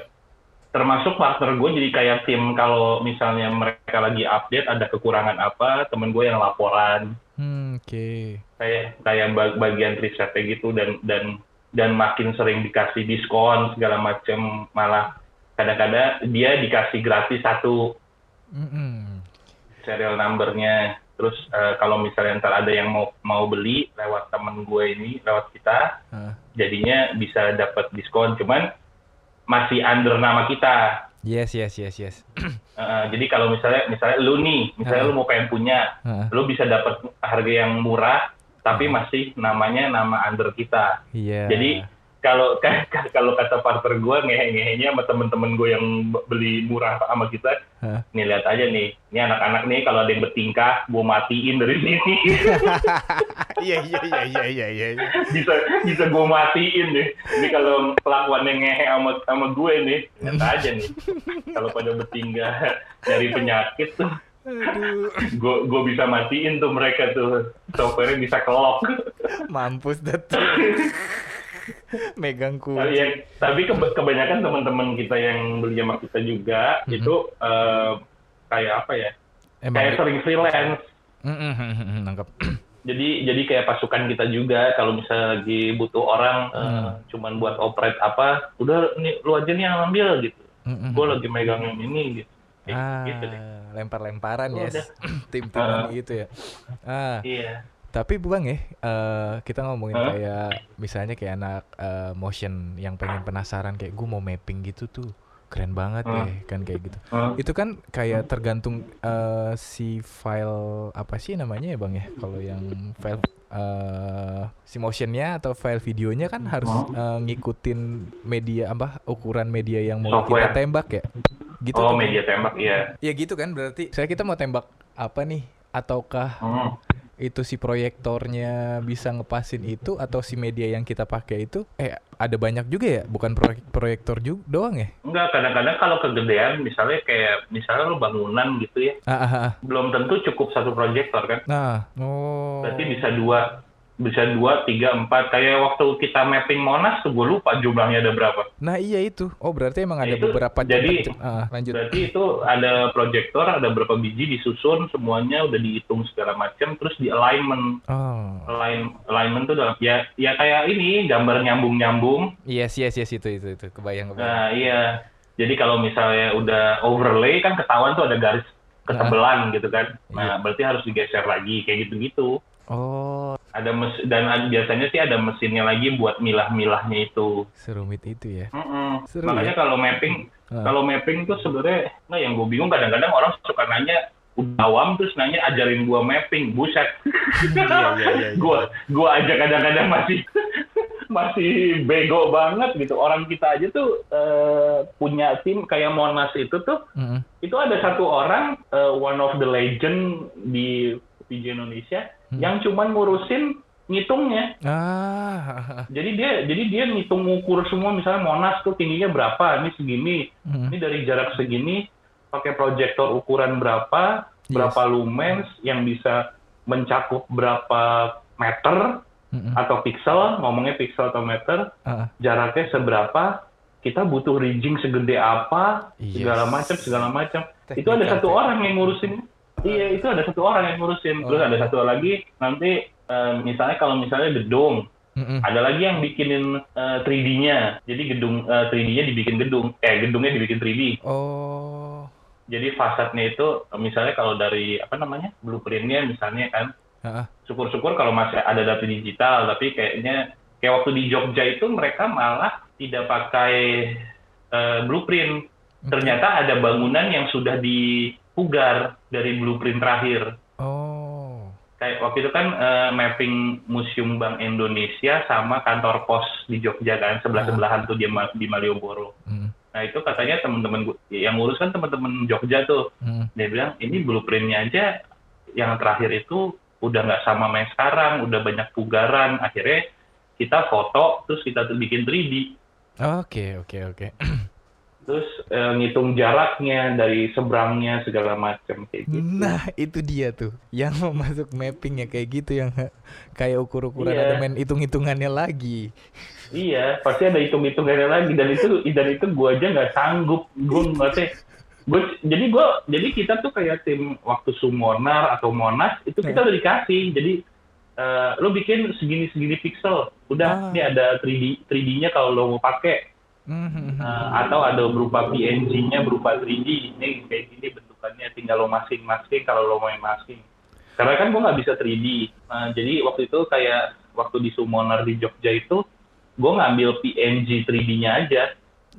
termasuk partner gue jadi kayak tim kalau misalnya mereka lagi update ada kekurangan apa temen gue yang laporan Hmm, oke. kayak kayak ba- bagian risetnya gitu dan dan dan makin sering dikasih diskon segala macam malah kadang-kadang dia dikasih gratis satu Mm-mm. serial numbernya terus eh, kalau misalnya ntar ada yang mau mau beli lewat temen gue ini lewat kita Heeh. jadinya bisa dapat diskon cuman masih under nama kita Yes, yes, yes, yes. Eh, jadi kalau misalnya misalnya lu nih misalnya Ah. lu mau pengen punya Heeh. lu bisa dapat harga yang murah tapi masih namanya nama under kita Iya. jadi kalau kalau kata partner gue ngehe-ngehenya sama temen-temen gue yang beli murah sama kita Hah? nih lihat aja nih ini anak-anak nih kalau ada yang bertingkah gue matiin dari sini Iya, iya, iya, iya, iya, iya. iya. bisa bisa gue matiin nih ini kalau kelakuan yang ngehe sama sama gue nih lihat aja nih kalau pada bertingkah dari penyakit tuh gue gue bisa matiin tuh mereka tuh softwarenya bisa kelok mampus tuh. Megang tapi, kunci. ya, tapi keba- kebanyakan teman-teman kita yang beli sama kita juga Mhm. itu eh, kayak apa ya Emang kayak sering freelance nangkep. jadi jadi kayak pasukan kita juga kalau misalnya lagi butuh orang eh, Hmm. cuman buat operate apa udah nih lu aja nih yang ambil gitu Mm-mm. gue lagi megang yang ini gitu Kayak Ah, gitu deh lempar-lemparan ya, udah. tim-timan gitu ya. Ah, iya tapi bu bang ya, eh, kita ngomongin Hah? kayak misalnya kayak anak eh, motion yang pengen penasaran kayak gue mau mapping gitu tuh, keren banget Hmm. deh kan kayak gitu. Hmm. Itu kan kayak tergantung eh, si file apa sih namanya ya bang ya? Kalau yang file eh, si motionnya atau file videonya kan harus eh, ngikutin media apa ukuran media yang mau Software. kita tembak ya? Gitu oh tuh, Bang. media tembak iya Ya gitu kan berarti. Saya kita mau tembak apa nih? Ataukah Hmm. Itu si proyektornya bisa ngepasin itu atau si media yang kita pakai itu eh ada banyak juga ya? Bukan proyek proyektor juga doang ya? Enggak, kadang-kadang kalau kegedean, misalnya kayak, misalnya lu bangunan gitu ya, ah, ah, ah. belum tentu cukup satu proyektor kan, nah oh. Berarti bisa dua. Bisa dua, tiga, empat. Kayak waktu kita mapping Monas tuh gue lupa jumlahnya ada berapa. Nah iya itu. Oh berarti emang ada Itu, beberapa jadi- ah, lanjut. Berarti itu ada proyektor, ada berapa biji disusun, semuanya udah dihitung segala macam, terus di alignment. Oh. Align, alignment tuh dalam ya ya kayak ini gambar nyambung-nyambung. Yes yes yes itu itu itu kebayang kebayang. Nah, iya. Jadi kalau misalnya udah overlay kan ketahuan tuh ada garis ketebelan gitu kan. Nah, berarti harus digeser lagi kayak gitu-gitu. Oh Ada mes dan biasanya sih ada mesinnya lagi buat milah-milahnya itu. serumit itu ya. Mm-mm. Seru Makanya ya? kalau mapping, Ah. kalau mapping tuh sebenarnya, nah yang gue bingung kadang-kadang orang suka nanya udah awam terus nanya ajarin gua mapping, buset. Iya, iya, iya, iya. gua gua aja kadang-kadang masih masih bego banget gitu. Orang kita aja tuh eh, punya tim kayak Monas itu tuh Mm-mm. itu ada satu orang eh, one of the legend di PJ Indonesia Hmm. yang cuman ngurusin ngitungnya. Ah. Jadi dia jadi dia ngitung ngukur semua misalnya Monas tuh tingginya berapa, ini segini, Mm. ini dari jarak segini pakai proyektor ukuran berapa, Yes. berapa lumens yang bisa mencakup berapa meter Mm-mm. atau pixel, ngomongnya pixel atau meter, Ah. jaraknya seberapa, kita butuh rigging segede apa, Yes. segala macam segala macam. Itu ada satu orang yang ngurusin. Iya, itu ada satu orang yang ngurusin. Terus Oh. ada satu lagi nanti eh, misalnya kalau misalnya gedung, Mm-mm. ada lagi yang bikinin eh, 3D-nya. Jadi gedung eh, 3D-nya dibikin gedung, eh gedungnya dibikin 3D. Oh. Jadi fasadnya itu misalnya kalau dari apa namanya blueprintnya misalnya kan, syukur-syukur kalau masih ada data digital, tapi kayaknya kayak waktu di Jogja itu mereka malah tidak pakai eh, blueprint. Ternyata ada bangunan yang sudah dipugar dari blueprint terakhir. Oh. Kayak waktu itu kan eh, mapping Museum Bank Indonesia sama kantor pos di Jogja kan sebelah-sebelahan tuh di, di Malioboro. Mm. Nah itu katanya teman-teman yang ngurus kan teman-teman Jogja tuh. Mm. Dia bilang ini blueprintnya aja yang terakhir itu udah nggak sama main sekarang, udah banyak pugaran. Akhirnya kita foto terus kita tuh bikin 3D. Oke oke oke. Terus eh, ngitung jaraknya dari seberangnya segala macam kayak gitu. Nah itu dia tuh yang mau masuk mapping ya kayak gitu yang kayak ukur-ukuran Iya. ada main hitung-hitungannya lagi. Iya, pasti ada hitung-hitungannya lagi dan itu dan itu gua aja nggak sanggup. Gue ngerti. Gue jadi gua jadi kita tuh kayak tim waktu Sumonar atau Monas itu kita Hmm. udah dikasih. Jadi eh, lo bikin segini-segini pixel. Ah. Udah, ini ada 3D 3D-nya kalau lo mau pakai. Eh, atau ada berupa PNG-nya berupa 3D. Ini kayak gini bentukannya tinggal lo masking-masking kalau lo main masking. Karena kan gua nggak bisa 3D. Nah, jadi waktu itu kayak waktu di Sumonar di Jogja itu gue ngambil PNG 3D-nya aja.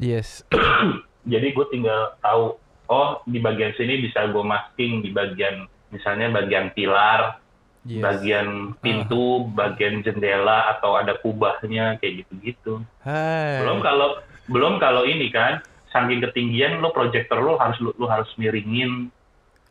Yes. Jadi gue tinggal tahu, oh di bagian sini bisa gue masking di bagian misalnya bagian pilar, Yes. bagian pintu, bagian jendela atau ada kubahnya kayak gitu-gitu. Hai. Belum kalau belum kalau ini kan saking ketinggian lo proyektor lo harus lo, lo harus miringin,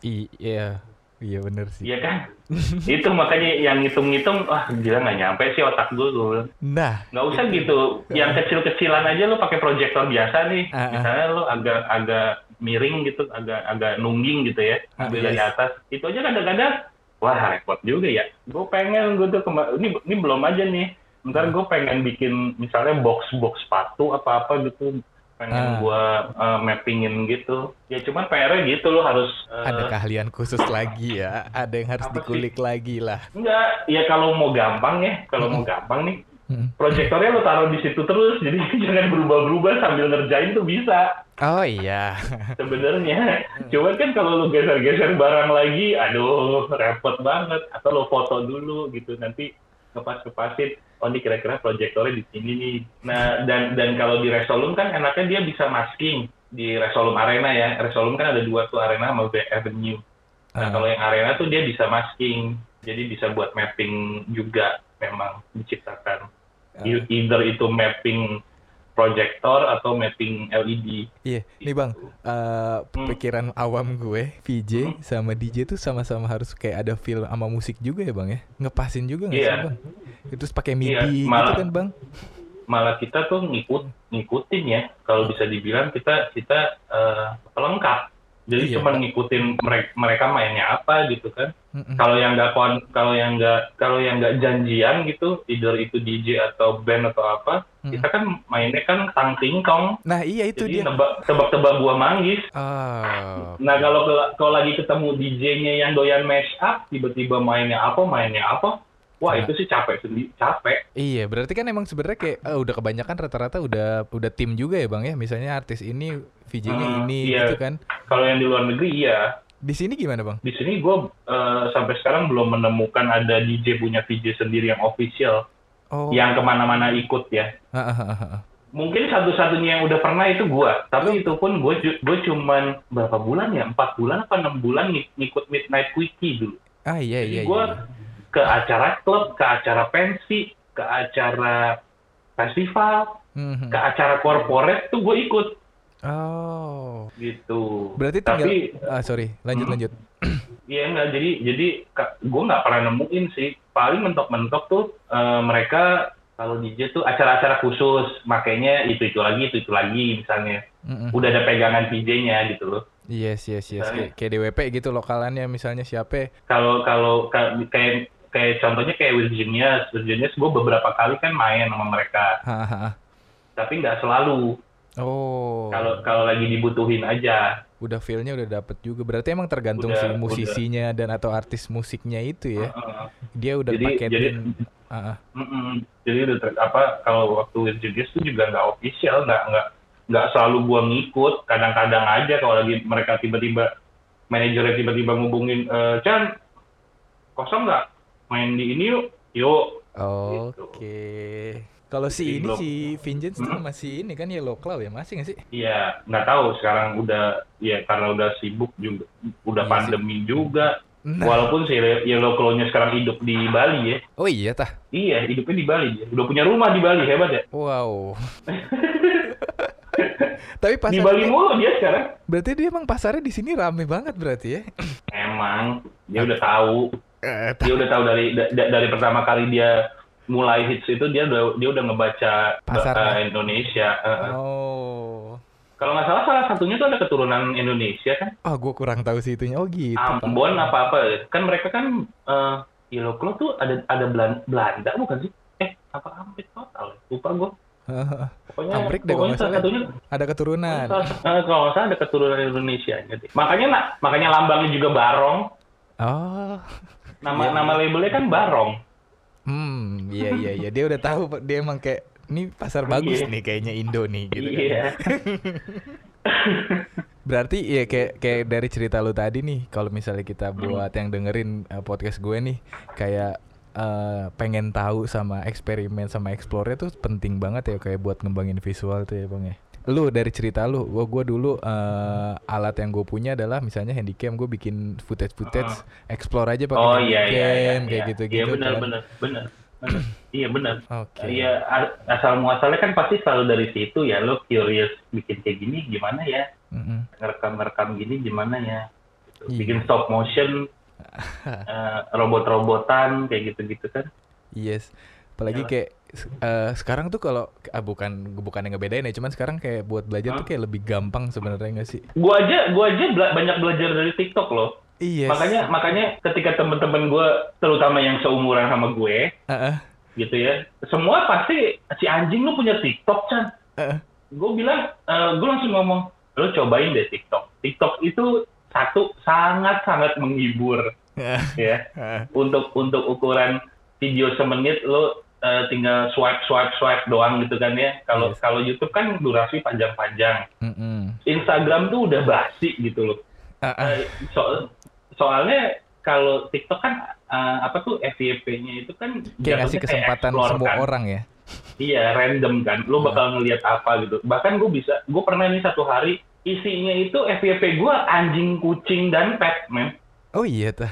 I- Iya. Iya bener sih. iya kan? itu makanya yang ngitung-ngitung, wah gila nggak nyampe sih otak gue. gue bilang. Nah. nggak usah gitu yang kecil-kecilan aja lo pakai proyektor biasa nih Ah, ah. misalnya lo agak agak miring gitu agak agak nungging gitu ya Ah, ambil dari yes. atas itu aja kadang-kadang wah repot juga ya gue pengen gue tuh kema- ini ini belum aja nih ntar gue pengen bikin misalnya box box sepatu apa apa gitu pengen Ah. gue uh, mappingin gitu ya cuman PR-nya gitu lo harus uh, Ada keahlian khusus lagi ya. Ada yang harus sih? dikulik lagi lah. enggak ya kalau mau gampang ya kalau mau gampang nih Mm. proyektornya lo taruh di situ terus jadi jangan berubah-berubah sambil ngerjain tuh bisa Oh iya. sebenarnya cuman kan kalau lo geser-geser barang lagi aduh repot banget atau lo foto dulu gitu nanti ngepas-ngepasin oh ini kira-kira proyektornya di sini nih. Nah dan dan kalau di Resolum kan enaknya dia bisa masking di Resolum Arena ya. Resolum kan ada dua tuh Arena sama Bay Avenue. Ah. nah kalau yang Arena tuh dia bisa masking. Jadi bisa buat mapping juga memang diciptakan. Ah. E- either itu mapping proyektor atau mapping LED Iya, nih bang, eh, Hmm. pikiran awam gue, VJ sama DJ tuh sama-sama harus kayak ada feel sama musik juga ya bang ya, ngepasin juga nggak Iya. sih bang? Itu terus pakai MIDI Iya, gitu malah- kan bang? malah kita tuh ngikut ngikutin ya. Kalau bisa dibilang kita kita eh, pelengkap. Jadi Iya, cuma ngikutin mereka mereka mainnya apa gitu kan Mm-mm. Kalau yang nggak kalau yang nggak kalau yang nggak janjian gitu, either itu DJ atau band atau apa, Mm-mm. kita kan mainnya kan tang tingkong. Nah iya itu Jadi dia. nebak tebak-tebak buah manggis. Ah, Nah kalau kalau lagi ketemu DJ-nya yang doyan mash up, tiba-tiba mainnya apa, mainnya apa, wah Nah. itu sih capek sendiri, capek. Iya, berarti kan emang sebenarnya kayak eh, udah kebanyakan rata-rata udah udah tim juga ya bang ya. Misalnya artis ini VJ-nya Hmm, ini iya. gitu kan. Kalau yang di luar negeri iya. Di sini gimana bang? Di sini gue sampai sekarang belum menemukan ada DJ punya VJ sendiri yang official, Oh. yang ke mana-mana ikut ya. Mungkin satu-satunya yang udah pernah itu gua, tapi itu pun gue gue cuman berapa bulan ya, empat bulan apa enam bulan ngik- ngikut Midnight Quickie dulu. Ah iya iya. Jadi gue iya. ke acara klub, ke acara pensi, ke acara festival, Mhm. ke acara korporat tuh gue ikut Oh. gitu. Berarti tinggal Tapi ah sorry, lanjut Hmm. lanjut. Iya enggak, jadi jadi gue nggak pernah nemuin sih. Paling mentok-mentok tuh eh, mereka kalau DJ tuh acara-acara khusus, makanya itu itu lagi itu itu lagi misalnya. Mm-mm. Udah ada pegangan DJ-nya gitu loh. Yes yes yes. Misalnya. Kayak, DWP gitu lokalannya misalnya siapa? Kalau kalau ka- kayak kayak contohnya kayak Virginia, Virginia gue beberapa kali kan main sama mereka, tapi nggak selalu. Oh. Kalau kalau lagi dibutuhin aja. udah feel-nya udah dapet juga. Berarti emang tergantung Udah, si udah. musisinya dan atau artis musiknya itu ya. Heeh. Dia udah Jadi- paketin. jadi- ah. Mm-mm. Jadi udah ter- apa kalau waktu Virginius tuh juga nggak official, nggak nggak nggak selalu gua ngikut. Kadang-kadang aja kalau lagi mereka tiba-tiba manajernya tiba-tiba ngubungin, e, Chan kosong nggak main di ini yuk, yuk. Oke. Kalau si ini si tuh Hmm? masih ini kan Yellow Claw ya masih nggak sih? Iya, nggak tahu sekarang udah ya karena udah sibuk juga, udah Iya sih. pandemi juga. Nah. Walaupun si Yellow Claw-nya sekarang hidup di Bali ya. Oh iya tah. Iya, hidupnya di Bali dia. Udah punya rumah di Bali, hebat ya. Wow. Tapi Di pasar Bali mulu dia sekarang. berarti dia emang pasarnya di sini rame banget berarti ya? Emang dia udah tahu, Eh, dia udah tahu dari da- da- dari pertama kali dia mulai hits itu dia udah dia udah ngebaca Pasar, ya? Indonesia. Heeh. Oh. Kalau nggak salah salah satunya tuh ada keturunan Indonesia kan. Ah, gue kurang tahu sih itunya. Oh gitu. Ambon apa apa kan mereka kan eh Yellow Claw tuh ada ada Belan- Belanda bukan sih? Eh apa Amprik total? ya? Lupa gue. Pokoknya Amprik deh pokoknya salah salah. satunya Ada keturunan. eh, kalau nggak salah ada keturunan Indonesia deh. Makanya nak makanya lambangnya juga Barong. Oh. Nama Iya. nama labelnya kan Barong. Hmm, iya iya iya. Dia udah tahu dia emang kayak ini pasar bagus Iya. nih kayaknya Indo nih gitu kan. Iya. Berarti ya kayak kayak dari cerita lu tadi nih, kalau misalnya kita Hmm. buat yang dengerin uh, podcast gue nih, kayak uh, pengen tahu sama eksperimen sama explore tuh penting banget ya kayak buat ngembangin visual tuh ya bang ya. Lu dari cerita lu, gua gua dulu uh, alat yang gue punya adalah misalnya handycam, gue bikin footage footage, explore aja pakai. Oh iya iya iya. kayak iya. gitu-gitu. Iya benar kan. benar benar. benar. Iya benar. Oke. Iya asal muasalnya kan pasti selalu dari situ ya. Lo curious bikin kayak gini gimana ya? Mm-mm. Ngerekam-ngerekam gini gimana ya? Gitu. Iya. Bikin stop motion eh, robot-robotan kayak gitu-gitu kan. Yes. Apalagi Iyalah. kayak eh, sekarang tuh kalau ah, bukan bukan yang ngebedain ya, cuman sekarang kayak buat belajar tuh Hah? kayak lebih gampang sebenarnya nggak sih? Gua aja gua aja bela- banyak belajar dari TikTok loh. Iya. Makanya makanya ketika temen-temen gue terutama yang seumuran sama gue Heeh. gitu ya, semua pasti si anjing lu punya TikTok kan? Heeh. gue bilang, gue langsung ngomong, lo cobain deh TikTok. TikTok itu satu sangat sangat menghibur ya. Heeh. Untuk untuk ukuran video semenit lo eh, tinggal swipe swipe swipe doang gitu kan ya. Kalau Yes. kalau YouTube kan durasi panjang-panjang. Mm-mm. Instagram tuh udah basi gitu loh. Ah. Eh, so- soalnya kalau TikTok kan eh, apa tuh FYP-nya itu kan Kayak ngasih kesempatan explore semua kan. orang ya. Iya, random kan. Lu Iya. bakal ngelihat apa gitu. Bahkan gue bisa, gue pernah nih satu hari isinya itu FYP gue anjing, kucing, dan pet, men. Oh iya tuh.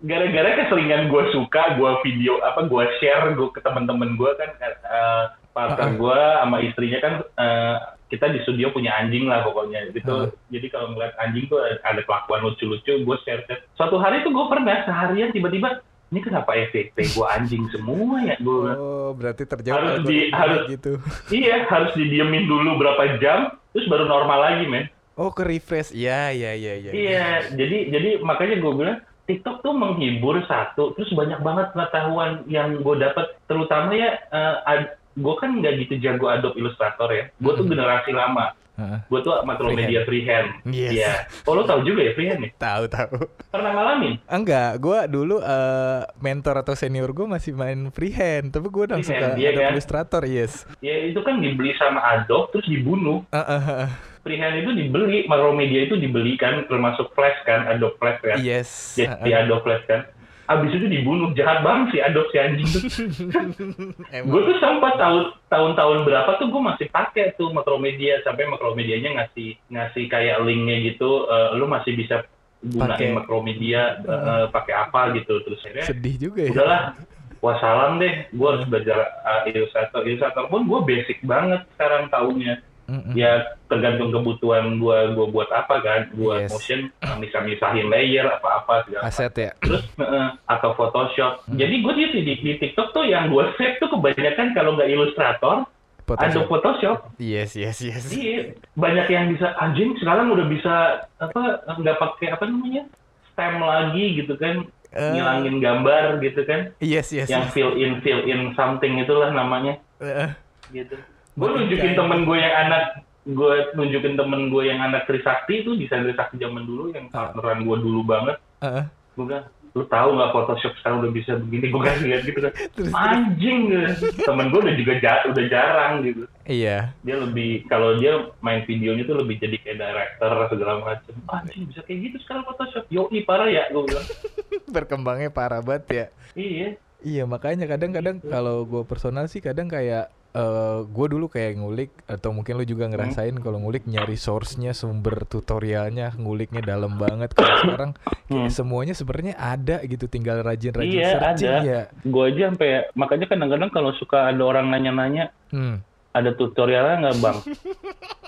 Gara-gara keseringan gue suka, gue video apa, gue share gue ke teman-teman gue kan, uh, partner gue sama istrinya kan, eh, kita di studio punya anjing lah pokoknya. Gitu. Uh. Jadi kalau ngeliat anjing tuh ada- kelakuan lucu-lucu, gue share. share. Suatu hari tuh gue pernah seharian tiba-tiba, ini kenapa FYP gue anjing semua ya? Gue Oh, berarti terjawab Harus di- harus- gitu. Iya, harus didiemin dulu berapa jam, terus baru normal lagi, men. Oh, ke refresh. Iya, iya, iya, iya. Iya, jadi jadi makanya gue bilang TikTok tuh menghibur satu, terus banyak banget pengetahuan yang gue dapat, terutama ya, uh, gue kan nggak gitu jago Adobe Illustrator ya. Gue tuh Mm-mm. generasi lama. Gue tuh Macromedia Freehand. Yes. Iya. Oh lo tau juga ya Freehand ya? Tahu tahu. Pernah ngalamin? Enggak, gue dulu eh, mentor atau senior gue masih main freehand, tapi gue Freehand, ke iya Adobe kan? Illustrator, yes. Ya itu kan dibeli sama Adobe terus dibunuh. Eh, eh, eh, Freehand itu dibeli, Macromedia itu dibeli kan, termasuk Flash kan, Adobe Flash kan. yes. Jadi Eh, eh. Adobe Flash kan. Abis itu dibunuh, jahat banget sih Adobe si anjing tuh. Gue tuh sempat tahun tahun-tahun berapa tuh gue masih pakai tuh Macromedia sampai Macromedianya ngasih ngasih kayak linknya gitu eh, lu masih bisa gunain Pakai. Macromedia eh, eh, pakai apa gitu. Terus akhirnya Sedih juga ya. udahlah wassalam deh. Gue harus belajar uh, Illustrator. Illustrator pun gue basic banget sekarang tahunnya Mm-mm. ya tergantung kebutuhan gue gue buat apa kan buat Yes. motion uh, bisa misahin layer apa apa segala Aset ya. terus eh, atau Photoshop. Hmm. Jadi gue di, di, di TikTok tuh yang gue save tuh kebanyakan kalau nggak Illustrator, ada Photoshop. Photoshop. Yes, yes, yes. Iya, banyak yang bisa anjing sekarang udah bisa apa nggak pakai apa namanya stem lagi gitu kan, Eh, ngilangin gambar gitu kan, Yes, yes. yang yes. fill in fill in something itulah namanya Eh, gitu. Gue nunjukin temen gue yang anak gue nunjukin temen gue yang anak Trisakti itu desain Trisakti zaman dulu yang Ah. partneran gue dulu banget. Eh, eh. gue bilang lu tahu nggak Photoshop sekarang udah bisa begini? Gue kan lihat gitu kan. Terus, terus. anjing temen gue udah juga ja- udah jarang gitu. Iya. dia lebih kalau dia main videonya tuh lebih jadi kayak director segala macam anjing bisa kayak gitu sekarang Photoshop. Yoi parah ya gue bilang. Berkembangnya parah banget ya. iya. Iya makanya kadang-kadang kalau gue personal sih kadang kayak eh gue dulu kayak ngulik atau mungkin lu juga ngerasain kalau ngulik nyari source-nya sumber tutorialnya nguliknya dalam banget kalau sekarang kayak Hmm. semuanya sebenarnya ada gitu tinggal rajin-rajin Iya, searching ada. ya. gue aja sampai makanya kadang-kadang kalau suka ada orang nanya-nanya Hmm. ada tutorialnya nggak bang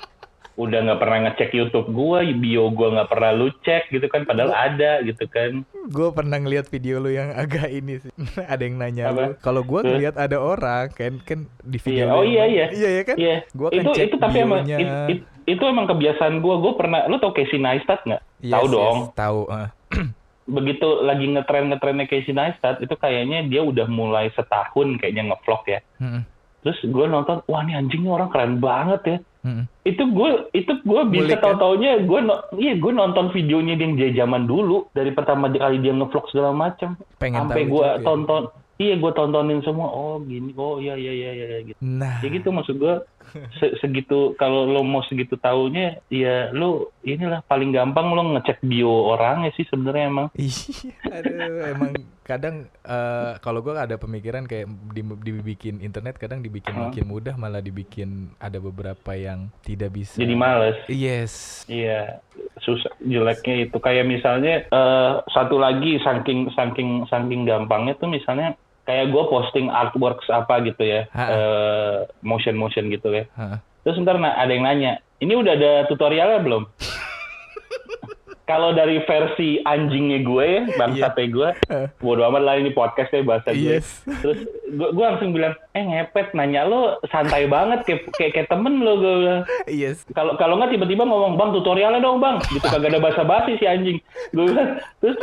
udah nggak pernah ngecek YouTube gue bio gue nggak pernah lu cek gitu kan padahal ada gitu kan Gue pernah ngeliat video lu yang agak ini sih. ada yang nanya Apa? lu. Kalau gue ngeliat ada orang kan kan di video Iya. lu Oh, yang- iya, iya. Iya ya kan? Iya, Gua kan itu cek itu tapi emang it- it- itu emang kebiasaan gue. Gue pernah, lu tau Casey Neistat nggak? Yes, tahu yes, dong. Tahu. eh. Begitu lagi ngetren ngetrennya Casey Neistat, itu kayaknya dia udah mulai setahun kayaknya ngevlog ya. Mm-mm. Terus gue nonton, wah nih anjingnya orang keren banget ya. Mm-mm. Itu gue itu gue bisa kan? tau taunya gue no, iya gue nonton videonya dia dia zaman dulu dari pertama kali dia ngevlog segala macam sampai gue ya. tonton iya gue tontonin semua oh gini oh iya iya iya iya gitu Nah. ya gitu maksud gue se- segitu kalau lo mau segitu taunya ya lo inilah paling gampang lo ngecek bio orangnya sih sebenarnya emang aduh, emang kadang eh, kalau gue ada pemikiran kayak di- dibikin internet kadang dibikin Hah? makin mudah malah dibikin ada beberapa yang tidak bisa. jadi males Yes. iya susah jeleknya itu kayak misalnya eh, satu lagi saking saking saking gampangnya tuh misalnya kayak gue posting artworks apa gitu ya Ha. eh, motion motion gitu ya Hah. terus ntar na- ada yang nanya ini udah ada tutorialnya belum kalau dari versi anjingnya gue ya bangsatnya gue Eh. bodo amat lah ini podcast ya bahasa gue Yes. terus gue, gue langsung bilang eh ngepet nanya lo santai banget kayak kayak, kayak temen lo gue bilang Yes. kalau kalau nggak tiba-tiba ngomong bang tutorialnya dong bang gitu kagak ada basa-basi si anjing gue bilang terus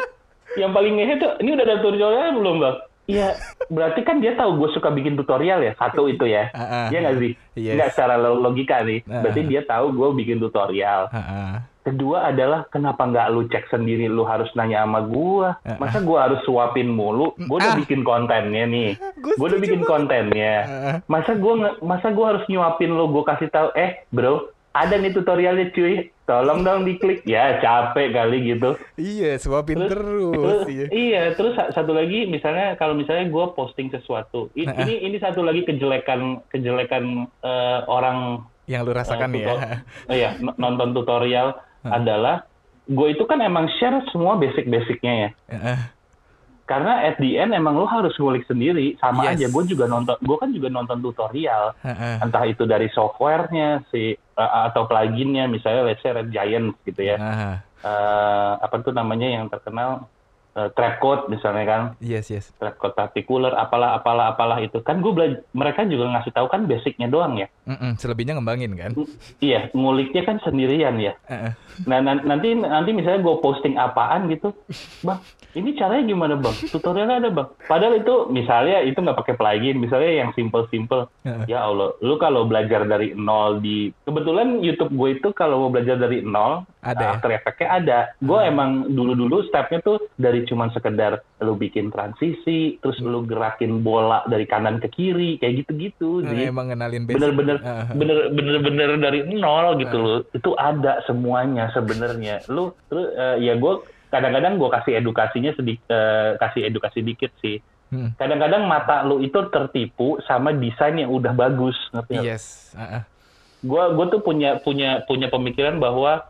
yang paling ngehe tuh ini udah ada tutorialnya belum bang Iya, berarti kan dia tahu gue suka bikin tutorial ya, satu itu ya. Ah, ah. Iya nggak sih? Yes. Nggak secara lo- logika nih. Ah. Berarti dia tahu gue bikin tutorial. Ah. Kedua adalah kenapa nggak lu cek sendiri, lu harus nanya sama. Ah, Masa gua harus suapin mulu? Gua udah Ah. bikin kontennya nih. Gua udah bikin banget. kontennya. Masa gua nge- masa gua harus nyuapin lu, gua kasih tahu, eh bro, ada nih tutorialnya cuy, tolong dong diklik. Ya capek kali gitu. Iya, suapin Terus- terus. Iya. iya, terus sa- satu lagi misalnya kalau misalnya gua posting sesuatu, I- Ah, ah. ini ini satu lagi kejelekan kejelekan eh, orang Yang lu rasakan Eh, ya. oh iya, nonton tutorial adalah gue itu kan emang share semua basic-basicnya ya. Karena at the end emang lo harus ngulik sendiri. Sama Yes. aja, gue juga nonton, gue kan juga nonton tutorial. Heeh. Entah itu dari softwarenya si uh, atau pluginnya, misalnya let's say Red Giant gitu ya. Ah, Eh, apa tuh namanya yang terkenal uh, Trapcode misalnya kan, Yes, yes. Trapcode particular, apalah apalah apalah itu kan gue belajar. Mereka juga ngasih tahu kan basicnya doang ya. Mm-mm, selebihnya ngembangin kan? Iya, nguliknya kan sendirian ya. Nah, nan- nanti nanti misalnya gue posting apaan gitu, bang, ini caranya gimana bang? Tutorialnya ada bang. Padahal itu misalnya itu nggak pakai plugin, misalnya yang simple-simple. Ya Allah, lu kalau belajar dari nol di kebetulan YouTube gue itu kalau mau belajar dari nol, Ada ya? After Effects-nya ada. Gue emang dulu-dulu stepnya tuh dari cuman sekedar lu bikin transisi, terus Hmm. lu gerakin bola dari kanan ke kiri, kayak gitu-gitu. Nah, Jadi emang basic. bener-bener Heeh. bener bener bener dari nol gitu Ah. loh itu ada semuanya sebenarnya lu terus eh, ya gue kadang-kadang gue kasih edukasinya sedikit kasih edukasi dikit sih Hmm. kadang-kadang mata lu itu tertipu sama desain yang udah bagus ngerti? Yes. Heeh. gue gue tuh punya punya punya pemikiran bahwa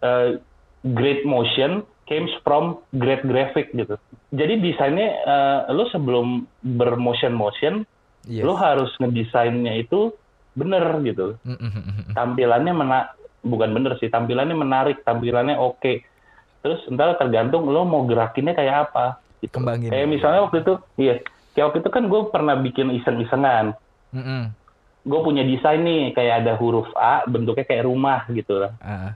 eh, great motion comes from great graphic gitu jadi desainnya eh, lu sebelum bermotion motion Yes. lu harus ngedesainnya itu bener gitu Mm, tampilannya mena bukan bener sih tampilannya menarik tampilannya oke terus ntar tergantung lo mau gerakinnya kayak apa gitu. Kembangin. kayak misalnya waktu itu iya kayak waktu itu kan gue pernah bikin iseng-isengan Mm, gue punya desain nih kayak ada huruf A bentuknya kayak rumah gitu lah Ah.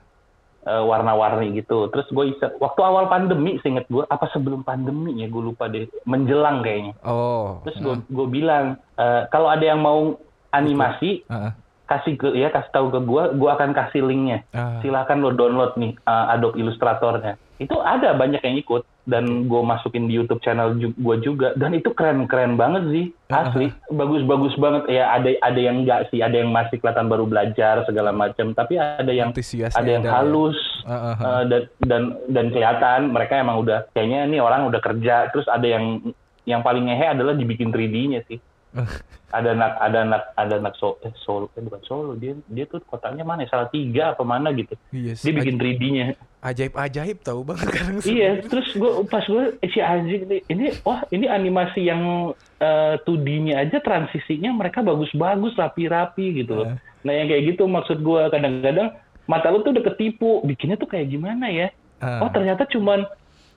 Eh, warna-warni gitu terus gue iseng waktu awal pandemi seinget gue apa sebelum pandemi ya gue lupa deh menjelang kayaknya Oh. terus gue gue bilang eh, kalau ada yang mau animasi Heeh. kasih ke ya kasih tahu ke gue gue akan kasih linknya Ah. silakan lo download nih uh, Adobe Illustratornya. Itu ada banyak yang ikut dan gue masukin di YouTube channel ju gue juga. Dan itu keren-keren banget sih. Asli. Bagus-bagus banget. Ya ada ada yang enggak sih. Ada yang masih kelihatan baru belajar segala macam tapi ada yang ada yang ya. halus Heeh. uh, dan dan dan kelihatan. Mereka emang udah kayaknya ini orang udah kerja. Terus ada yang yang paling ngehe adalah dibikin 3D-nya sih ada anak ada anak ada anak so, eh, solo eh, bukan solo dia dia tuh kotanya mana ya? salah tiga apa mana gitu Yes. dia bikin 3D-nya ajaib-ajaib tahu banget sekarang. iya terus gue pas gue eh, si anjing nih ini wah ini animasi yang eh, 2D-nya aja transisinya mereka bagus-bagus rapi-rapi gitu loh Heeh. nah yang kayak gitu maksud gue kadang-kadang mata lu tuh udah ketipu bikinnya tuh kayak gimana ya Ah. oh ternyata cuman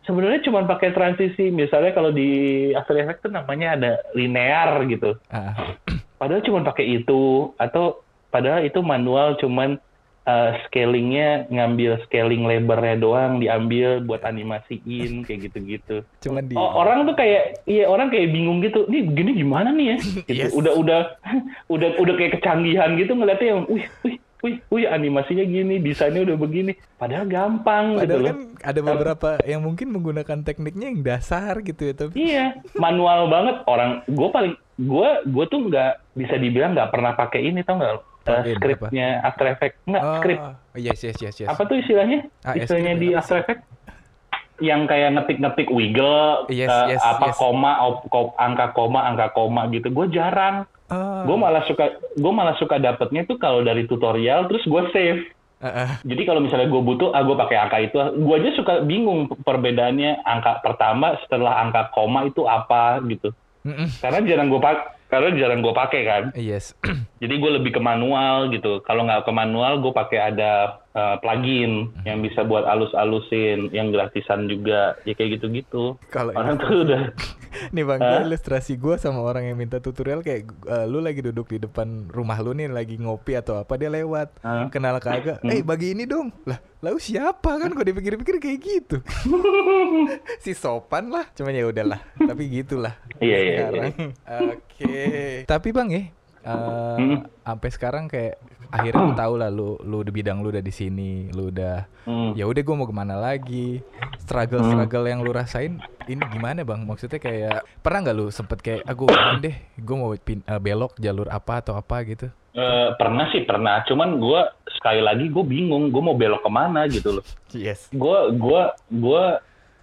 sebenarnya cuman pakai transisi misalnya kalau di After Effects tuh namanya ada linear gitu Ah. padahal cuma pakai itu atau padahal itu manual cuman uh, scalingnya ngambil scaling lebarnya doang diambil buat animasiin kayak gitu-gitu. Cuman di Oh, orang tuh kayak iya orang kayak bingung gitu. Nih gini gimana nih ya? Gitu. Yes. Udah udah udah udah kayak kecanggihan gitu ngeliatnya yang wih wih wih wih animasinya gini, desainnya udah begini. Padahal gampang gitu Padahal loh. kan ada beberapa yang mungkin menggunakan tekniknya yang dasar gitu ya tapi Iya, manual banget orang. Gue paling gue gue tuh nggak bisa dibilang nggak pernah pakai ini tau nggak? Uh, Plugin, skripnya After Effects nggak oh, skrip yes yes yes yes. apa tuh istilahnya? Ah, ya, istilahnya di apa After Effects yang kayak ngetik-ngetik wiggle, Yes, eh, yes, apa yes. koma, op- ko- angka koma, angka koma gitu. Gue jarang. Oh. Gue malah suka, gue malah suka dapetnya tuh kalau dari tutorial, terus gue save. Ah, ah. Jadi kalau misalnya gue butuh, ah gue pakai angka itu. Gue aja suka bingung perbedaannya angka pertama setelah angka koma itu apa gitu. Mm-mm. Karena jarang gue pakai, karena jarang gue pakai kan. Yes. Jadi gue lebih ke manual gitu. Kalau nggak ke manual, gue pakai ada uh, plugin yang bisa buat alus-alusin, yang gratisan juga, ya kayak gitu-gitu. Kalau Orang tuh udah, nih bang, gua ilustrasi gue sama orang yang minta tutorial kayak eh, lu lagi duduk di depan rumah lu nih lagi ngopi atau apa dia lewat Hah? kenal kagak, Hmm. eh bagi ini dong, lah lalu siapa kan? Kok dipikir-pikir kayak gitu, si sopan lah, cuman ya udahlah, tapi gitulah Iya, iya, sekarang. Oke, tapi bang ya, eh, Hmm. sampai sekarang kayak akhirnya lu tahu lah lu lu di bidang lu udah di sini, lu udah Hmm. ya udah gue mau ke mana lagi? Struggle struggle yang lu rasain ini gimana bang? Maksudnya kayak pernah nggak lu sempet kayak aku deh gue mau pin- eh, belok jalur apa atau apa gitu? Eh, pernah sih pernah, cuman gue sekali lagi gue bingung, gue mau belok ke mana gitu loh. yes. Gue gue gue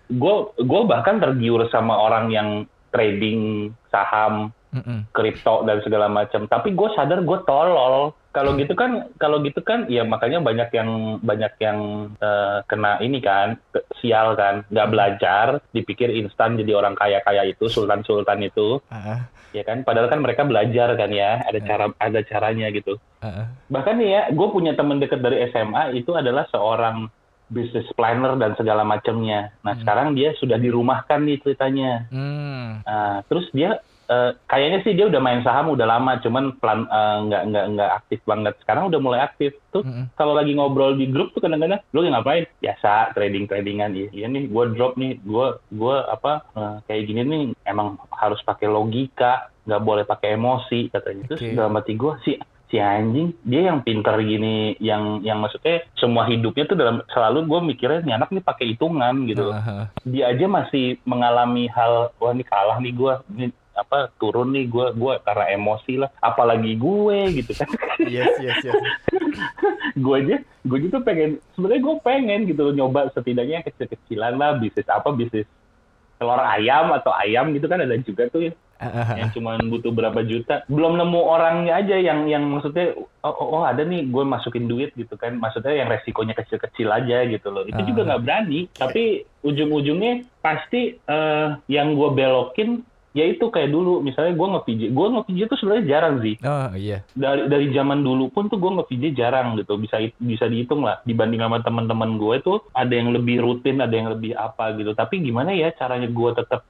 gue gue bahkan tergiur sama orang yang trading saham, Mm-mm. kripto dan segala macam. Tapi gue sadar gue tolol. Kalau gitu kan, kalau gitu kan, ya makanya banyak yang banyak yang eh, kena ini kan, ke- sial kan, nggak belajar, dipikir instan jadi orang kaya kaya itu, sultan sultan itu, Ah, ya kan. Padahal kan mereka belajar kan ya, ada cara ada caranya gitu. ah. Bahkan nih ya, gue punya teman dekat dari SMA itu adalah seorang business planner dan segala macamnya. Nah Hmm. sekarang dia sudah dirumahkan nih ceritanya. Hmm. Nah, terus dia eh, kayaknya sih dia udah main saham udah lama, cuman pelan eh, nggak nggak nggak aktif banget. Sekarang udah mulai aktif. Tuh Mm-mm. kalau lagi ngobrol di grup tuh kadang-kadang lu ngapain? Biasa trading tradingan iya, iya nih gue drop nih gue gue apa eh, kayak gini nih emang harus pakai logika nggak boleh pakai emosi katanya terus Oke. dalam hati gue si si anjing dia yang pinter gini yang yang maksudnya semua hidupnya tuh dalam selalu gue mikirnya nih anak nih pakai hitungan gitu Heeh. dia aja masih mengalami hal wah ini kalah nih gue apa turun nih gue gue karena emosi lah. Apalagi gue gitu kan. Yes, yes, yes. gue aja gue tuh pengen sebenarnya gue pengen gitu nyoba setidaknya kecil-kecilan lah bisnis apa bisnis telur ayam atau ayam gitu kan ada juga tuh ya, yang cuma butuh berapa juta. Belum nemu orangnya aja yang yang maksudnya oh, oh, oh, ada nih gue masukin duit gitu kan. Maksudnya yang resikonya kecil-kecil aja gitu loh. Itu juga Ah. nggak berani tapi ujung-ujungnya pasti eh, yang gue belokin ya itu kayak dulu misalnya gue nge-VJ gue nge-VJ tuh sebenarnya jarang sih. Oh iya. dari dari zaman dulu pun tuh gue nge-VJ jarang gitu bisa bisa dihitung lah. Dibanding sama teman-teman gue tuh ada yang lebih rutin ada yang lebih apa gitu. Tapi gimana ya caranya gue tetap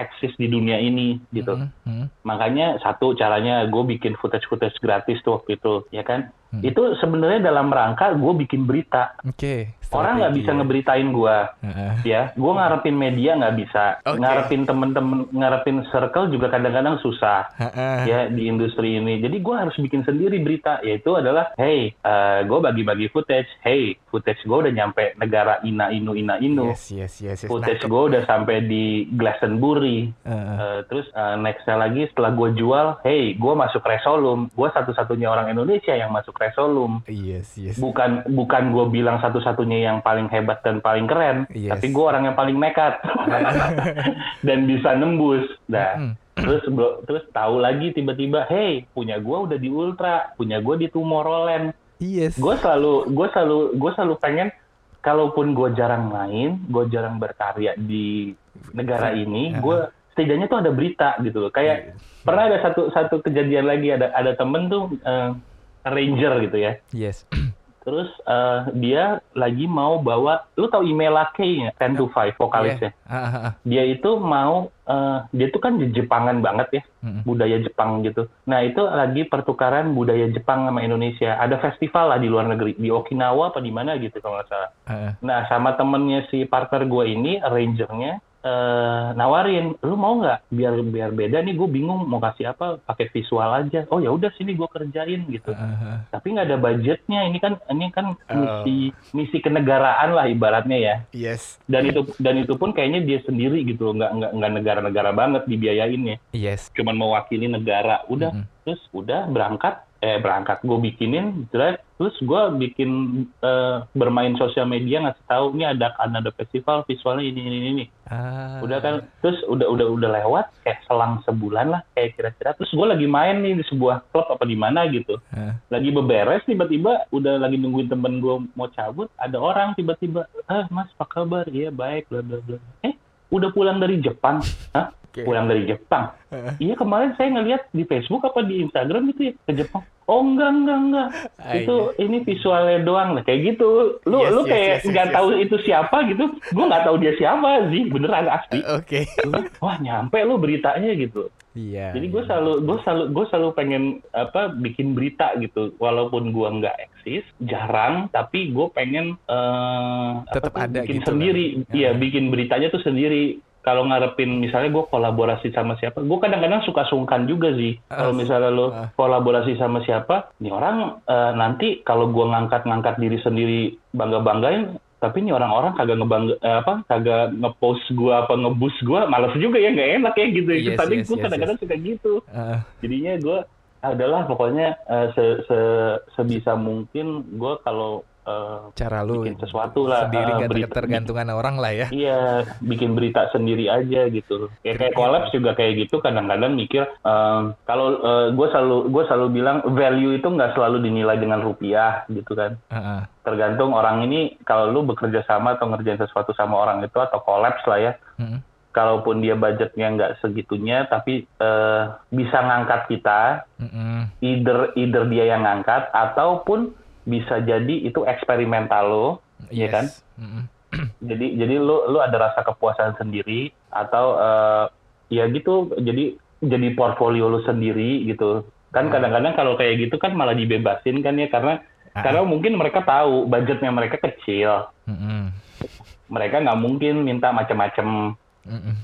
eksis di dunia ini gitu. Mm, mm. makanya satu caranya gue bikin footage footage gratis tuh waktu itu ya kan Hmm. itu sebenarnya dalam rangka gue bikin berita Oke. orang nggak bisa ngeberitain gue Heeh. ya gue ngarepin media nggak bisa Oke. ngarepin temen-temen ngarepin circle juga kadang-kadang susah Heeh. ya di industri ini. Jadi gue harus bikin sendiri berita, yaitu adalah, hey, gue bagi-bagi footage, hey, footage gue udah nyampe negara ina inu ina inu, Yes, yes, yes. yes. footage gue udah sampai di Glastonbury. Heeh. Eh, terus eh, nextnya lagi setelah gue jual, hey, gue masuk Resolum, gue satu-satunya orang Indonesia yang masuk Resolum. Yes, yes. Bukan bukan gue bilang satu-satunya yang paling hebat dan paling keren, Yes. tapi gue orang yang paling nekat dan bisa nembus. Nah, Mm. terus bro, terus tahu lagi tiba-tiba, hey, punya gua udah di Ultra, punya gua di Tomorrowland. Yes. Gue selalu, gue selalu, gue selalu pengen, kalaupun gue jarang main, gue jarang berkarya di negara ini, Aha. gue setidaknya tuh ada berita gitu loh. Kayak pernah ada satu satu kejadian lagi, ada ada temen tuh eh, ranger gitu ya. Yes. Terus eh, dia lagi mau bawa, lu tau Imela Kay ya, 10 to 5 vokalisnya. Yeah. Ah, ah. Dia itu mau, eh, dia tuh kan Jepangan banget ya Mm-mm. budaya Jepang gitu. Nah itu lagi pertukaran budaya Jepang sama Indonesia. Ada festival lah di luar negeri, di Okinawa apa di mana gitu kalau nggak salah. Heeh. Nah sama temennya si partner gue ini, rangernya, eh, nawarin, lu mau nggak biar biar beda nih gue bingung mau kasih apa, pakai visual aja. Oh ya udah sini gue kerjain gitu. Ah. Tapi nggak ada budgetnya. Ini kan ini kan Oh. misi misi kenegaraan lah ibaratnya ya Yes. dan itu dan itu pun kayaknya dia sendiri gitu nggak nggak nggak negara-negara banget dibiayainnya Yes. cuman mewakili negara udah Mm-mm. terus udah berangkat eh berangkat. Gue bikinin jelek terus gue bikin eh, bermain sosial media ngasih tahu ini ada akan ada festival visualnya ini ini ini Ah. udah kan terus udah udah udah lewat kayak selang sebulan lah kayak kira-kira. Terus gue lagi main nih di sebuah klub apa di mana gitu. Ah. lagi beberes tiba-tiba udah lagi nungguin temen gue mau cabut ada orang tiba-tiba ah mas apa kabar? Iya baik bla bla bla. Eh udah pulang dari Jepang? Hah? Oke. pulang dari Jepang Heeh. iya kemarin saya ngeliat di Facebook apa di Instagram gitu ya ke Jepang oh enggak enggak enggak itu ini visualnya doang lah kayak gitu lu Yes, lu yes, kayak yes, yes, nggak yes. tahu itu siapa gitu gue nggak tahu dia siapa sih beneran asli Oke. wah nyampe lu beritanya gitu Iya. jadi gue iya. selalu gue selalu gue selalu pengen apa bikin berita gitu walaupun gue nggak eksis jarang tapi gue pengen eh apa Tetep tuh, ada bikin gitu sendiri iya Ya. bikin beritanya tuh sendiri kalau ngarepin misalnya gue kolaborasi sama siapa gue kadang-kadang suka sungkan juga sih. Kalau Ah, misalnya lo ah. kolaborasi sama siapa nih orang eh, nanti kalau gue ngangkat-ngangkat diri sendiri bangga-banggain tapi nih orang-orang kagak ngebangga eh, apa kagak ngepost gue apa ngebus gue males juga ya nggak enak ya gitu. Yes, tadi yes, gue yes, kadang-kadang suka gitu. Ah, jadinya gue adalah pokoknya eh, se- se- sebisa mungkin gue kalau eh, cara lu bikin sesuatu lah sendiri eh, gak berita- tergantungan orang lah ya. iya bikin berita sendiri aja gitu kayak kayak kolaps juga kayak gitu kadang-kadang mikir eh, kalau gue selalu gue selalu bilang value itu nggak selalu dinilai dengan rupiah gitu kan Ah, ah. tergantung orang ini kalau lu bekerja sama atau ngerjain sesuatu sama orang itu atau kolaps lah ya Mm-mm. kalaupun dia budgetnya nggak segitunya tapi eh, bisa ngangkat kita Mm-mm. either either dia yang ngangkat ataupun bisa jadi itu eksperimental lo Iya Yes. kan? Mm-mm. jadi jadi lu lu ada rasa kepuasan sendiri atau eh, ya gitu jadi jadi portfolio lu sendiri gitu. Kan Hmm. kadang-kadang kalau kayak gitu kan malah dibebasin kan ya karena Ah. karena mungkin mereka tahu budgetnya mereka kecil. Mereka nggak mungkin minta macam-macam. Mm-mm.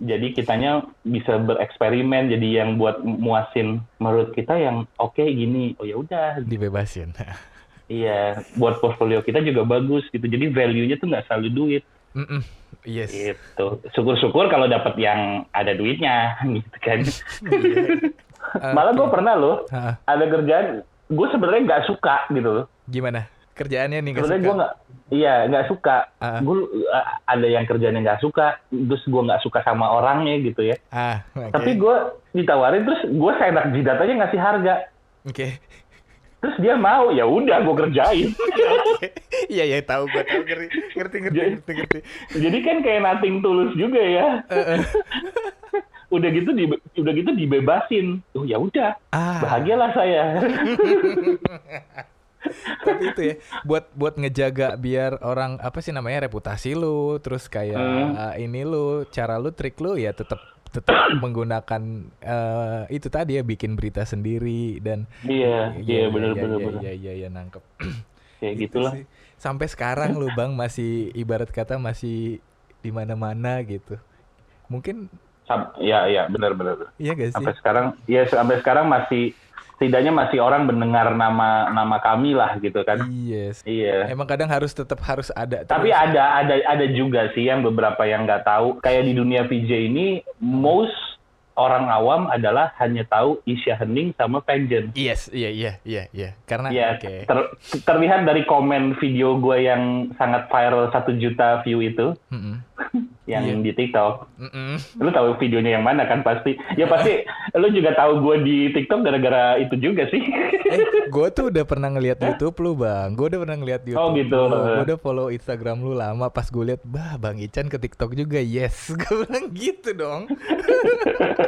Jadi kitanya bisa bereksperimen jadi yang buat muasin menurut kita yang oke gini. Oh ya udah. dibebasin. Iya, buat portfolio kita juga bagus gitu. Jadi value-nya tuh nggak selalu duit Mm-mm. Yes. gitu. Syukur-syukur kalau dapat yang ada duitnya gitu kan. Malah gue pernah loh Ha, ada kerjaan gue sebenarnya nggak suka gitu loh. gimana? Kerjaannya nih Sebenarnya suka? gue nggak, iya nggak suka. Ah. Gue uh, ada yang kerjanya nggak suka, terus gue nggak suka sama orangnya gitu ya. Ah, oke. Tapi gue ditawarin terus gue seenak jidat aja ngasih harga. Oke. Terus dia mau, ya udah gue kerjain. Iya, iya, tahu gua tahu ngerti, ngerti, ngerti, Jadi- ngerti, ngerti. Jadi kan kayak nating tulus juga ya. udah gitu di, udah gitu dibebasin. Oh ya udah, Ah, bahagialah saya. tapi itu ya, buat buat ngejaga biar orang apa sih namanya reputasi lu, terus kayak Hmm. uh, ini lu, cara lu, trik lu ya tetap tetap menggunakan eh, itu tadi ya bikin berita sendiri dan iya, iya bener iya, bener iya, bener. iya iya iya nangkep Kayak Gitu gitulah. sih. sampai sekarang lu bang masih ibarat kata masih di mana-mana gitu mungkin Sam- Ya, iya bener bener. iya gak sih Sampai sekarang, ya sampai sekarang masih setidaknya masih orang mendengar nama nama kami lah gitu kan. yes Iya. emang kadang harus tetap harus ada Tapi terus. ada ada ada juga sih yang beberapa yang nggak tahu. Kayak di dunia VJ ini, most orang awam adalah hanya tahu Isya Hening sama Vengeance. yes iya iya iya iya karena Iya, oke ter- terlihat dari komen video gue yang sangat viral satu juta view itu, Mm-mm. yang Iya. di TikTok. Mm-mm. Lu tahu videonya yang mana kan pasti? Ya pasti. lu juga tahu gue di TikTok gara-gara itu juga sih. eh gue tuh udah pernah ngeliat YouTube lu bang gue udah pernah ngeliat YouTube Oh, gitu. gue udah follow Instagram lu lama pas gue liat bah bang Ican ke TikTok juga yes gue bilang gitu dong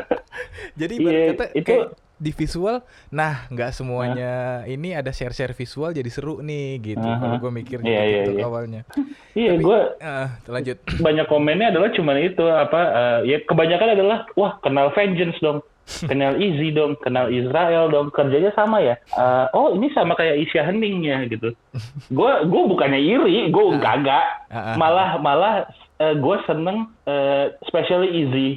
jadi ibarat Iya, kata itu- kayak di visual nah nggak semuanya ini ada share share visual jadi seru nih gitu. Aha. kalau gue mikir gitu Iya, iya, TikTok iya. awalnya. Iya, Tapi- gue Ah, lanjut banyak komennya adalah cuman itu apa eh, ya kebanyakan adalah wah kenal Vengeance dong kenal Easy dong kenal Israel dong kerjanya sama ya. Eh, oh ini sama kayak Isya Hening ya gitu. Gue gue bukannya iri gue kagak. Ah, ah. malah malah gue seneng eh, especially Easy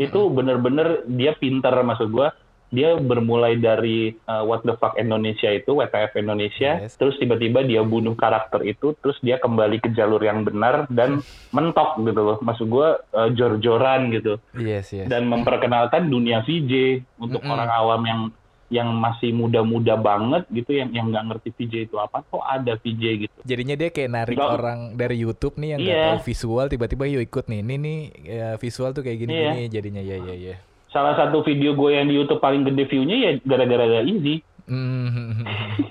itu bener-bener dia pinter maksud gue dia bermulai dari eh, What the fuck Indonesia itu WTF Indonesia. Yes. terus tiba-tiba dia bunuh karakter itu terus dia kembali ke jalur yang benar dan mentok gitu loh. Maksud gue eh, jor-joran gitu. Yes yes. Dan memperkenalkan dunia VJ untuk Mm-mm. orang awam yang yang masih muda-muda banget gitu yang yang nggak ngerti VJ itu apa kok ada VJ gitu Jadinya dia kayak narik Nggak- orang dari YouTube nih yang nggak Iya. tahu visual tiba-tiba yuk ikut nih. Ini nih ya, visual tuh kayak gini-gini jadinya ya ya ya. salah satu video gue yang di YouTube paling gede view-nya ya gara-gara Easy Hmm.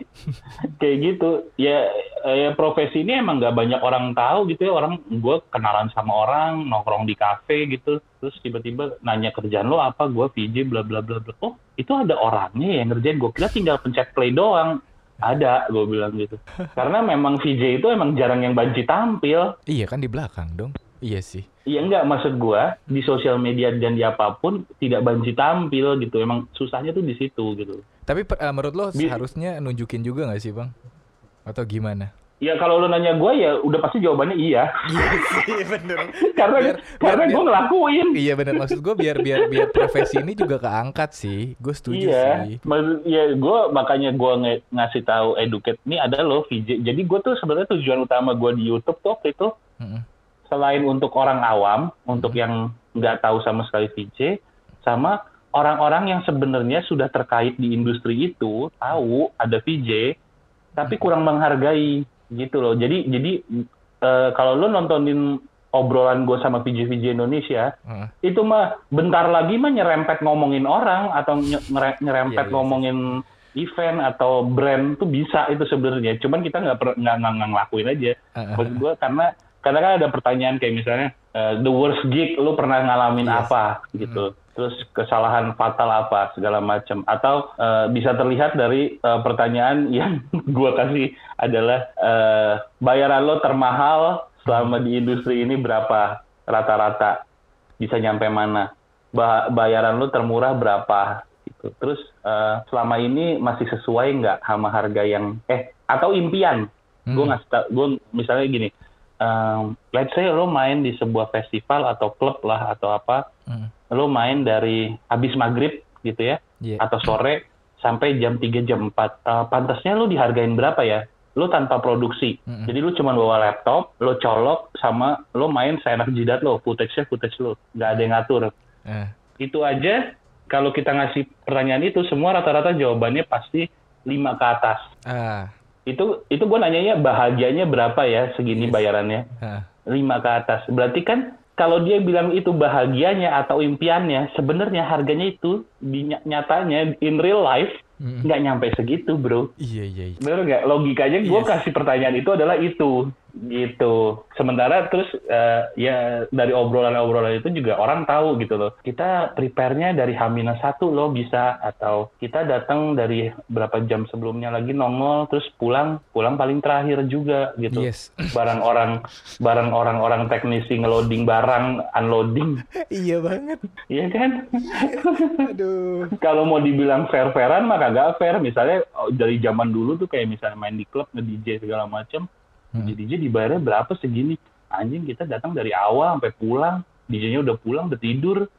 kayak gitu. Ya eh, ya profesi ini emang nggak banyak orang tahu gitu ya. Orang gue kenalan sama orang nongkrong di kafe gitu. Terus tiba-tiba nanya kerjaan lo apa? Gue VJ bla bla bla bla. Oh itu ada orangnya yang ngerjain. Gue kira tinggal pencet play doang. Ada gue bilang gitu. Karena memang VJ itu emang jarang yang banci tampil. Iya kan di belakang dong. Iya sih. Iya enggak maksud gua di sosial media dan di apa pun tidak banci tampil gitu emang susahnya tuh di situ gitu Tapi eh, menurut lo Bi- seharusnya nunjukin juga nggak sih bang? Atau gimana? ya kalau lo nanya gua ya udah pasti jawabannya iya Iya sih bener. karena Biar- karena gua ngelakuin Iya bener maksud gue biar biar biar profesi ini juga keangkat sih. Gue setuju iya, sih. maksud ya gue makanya gue nge- ngasih tahu educate ini ada loh VJ. Jadi gue tuh sebenarnya tujuan utama gue di YouTube tuh waktu itu Mm-mm. Selain untuk orang awam, untuk Hmm. yang nggak tahu sama sekali VJ, sama orang-orang yang sebenarnya sudah terkait di industri itu tahu ada VJ, tapi Hmm. kurang menghargai gitu loh. Jadi jadi eh, kalau lo nontonin obrolan gue sama VJ VJ Indonesia, Heeh. itu mah bentar lagi mah nyerempet ngomongin orang atau nyere- nyerempet Iya, iya, ngomongin event atau brand tuh bisa itu sebenarnya cuman kita nggak nggak ngelakuin aja maksud gue karena karena kan ada pertanyaan kayak misalnya eh, the worst gig lu pernah ngalamin Yes. apa? Gitu. Terus kesalahan fatal apa? Segala macam atau eh, bisa terlihat dari eh, pertanyaan yang gua kasih adalah eh, bayaran lo termahal selama di industri ini berapa? Rata-rata. Bisa nyampe mana? Ba- bayaran lu termurah berapa? Gitu. Terus eh, selama ini masih sesuai nggak sama harga yang eh atau impian? Hmm. Gue ngasih tau, gue misalnya gini, um, let's say lo main di sebuah festival atau klub lah atau apa, Hmm. lo main dari habis maghrib gitu ya, Iya. atau sore sampai jam 3 jam 4. Eh, pantasnya lo dihargain berapa ya? Lo tanpa produksi. Mm-mm. Jadi lo cuma bawa laptop, lo colok sama lo main seenak jidat lo, footage-nya footage lo, nggak ada yang ngatur. Eh, Itu aja kalau kita ngasih pertanyaan itu semua rata-rata jawabannya pasti 5 ke atas. ah, Itu itu gue nanyanya bahagianya berapa ya segini Yes. bayarannya? 5 ke atas. Berarti kan kalau dia bilang itu bahagianya atau impiannya, sebenarnya harganya itu di ny- nyatanya in real life nggak nyampe segitu, bro. Iya iya. iya. Bener nggak? Logikanya gue Yes. kasih pertanyaan itu adalah itu, gitu. Sementara terus eh, ya dari obrolan-obrolan itu juga orang tahu gitu loh. Kita prepare-nya dari H-1 loh bisa atau kita datang dari berapa jam sebelumnya lagi nongol terus pulang pulang paling terakhir juga gitu. Yes. Barang orang barang orang-orang teknisi ngeloading barang, unloading, iya banget. iya kan? Aduh. kalau mau dibilang fair-fairan mah kagak fair. Misalnya oh, dari zaman dulu tuh kayak misalnya main di klub nge-DJ segala macam, Hmm. DJ dibayarnya berapa segini? Anjing kita datang dari awal sampai pulang, DJ-nya udah pulang, udah tidur.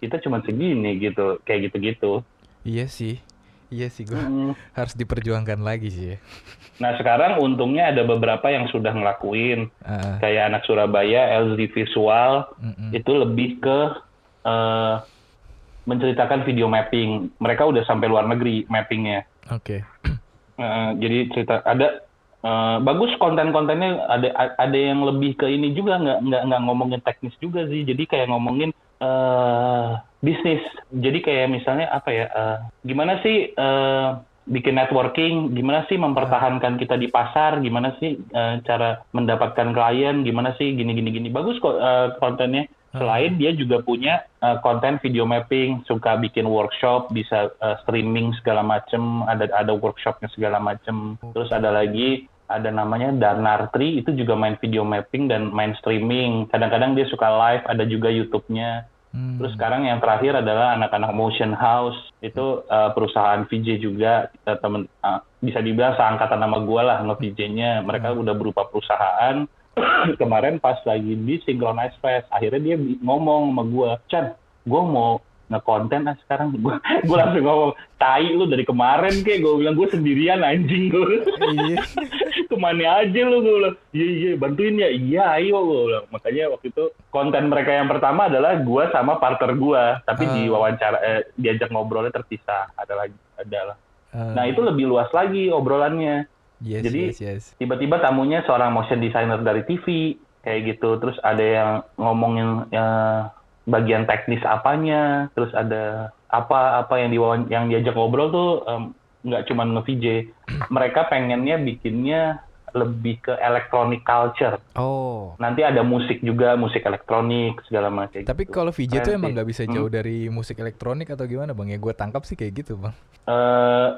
Kita cuma segini gitu, kayak gitu-gitu. iya sih. Iya sih gue Mm. harus diperjuangkan lagi sih ya. Nah sekarang untungnya ada beberapa yang sudah ngelakuin, Ah, kayak anak Surabaya, LZ Visual, mm-mm. itu lebih ke eh, menceritakan video mapping. Mereka udah sampai luar negeri mappingnya. Oke. Eh, jadi cerita ada eh, bagus konten-kontennya ada ada yang lebih ke ini juga nggak nggak nggak ngomongin teknis juga sih. Jadi kayak ngomongin eh bisnis. Jadi kayak misalnya apa ya eh, gimana sih eh, bikin networking? Gimana sih mempertahankan kita di pasar? Gimana sih eh, cara mendapatkan klien? Gimana sih gini gini gini? Bagus kok eh, kontennya. Selain dia juga punya uh, konten video mapping, suka bikin workshop, bisa uh, streaming segala macem, ada ada workshopnya segala macem. Terus ada lagi ada namanya Danartri itu juga main video mapping dan main streaming. Kadang-kadang dia suka live, ada juga YouTube-nya. Hmm. Terus sekarang yang terakhir adalah anak-anak Motion House itu uh, perusahaan VJ juga uh, temen uh, bisa dibilang seangkatan nama gua lah nge-VJ-nya. Mereka udah berupa perusahaan. Kemarin pas lagi di Synchronize Fest, akhirnya dia ngomong sama gua, Chan, gua mau ngekonten ah sekarang. Gua, gua langsung ngomong, tai lu dari kemarin kayak gua bilang gua sendirian anjing gua. Iya. Ke mana aja lu gue bilang, iya iya bantuin ya, iya ayo gue bilang. Makanya waktu itu konten mereka yang pertama adalah gua sama partner gua, tapi Ah. di wawancara eh, diajak ngobrolnya terpisah, ada lagi adalah. Ah, Nah itu lebih luas lagi obrolannya. yes, jadi- yes, yes. Tiba-tiba tamunya seorang motion designer dari TV kayak gitu, terus ada yang ngomongin eh, bagian teknis apanya, terus ada apa-apa yang diwawancara yang diajak ngobrol tuh nggak cuma nge-VJ. Mereka pengennya bikinnya lebih ke electronic culture. Oh. Nanti ada musik juga, musik elektronik segala macam. Tapi gitu. kalau VJ tuh emang nggak bisa Hmm. jauh dari musik elektronik atau gimana bang? Ya gue tangkap sih kayak gitu bang. Eh,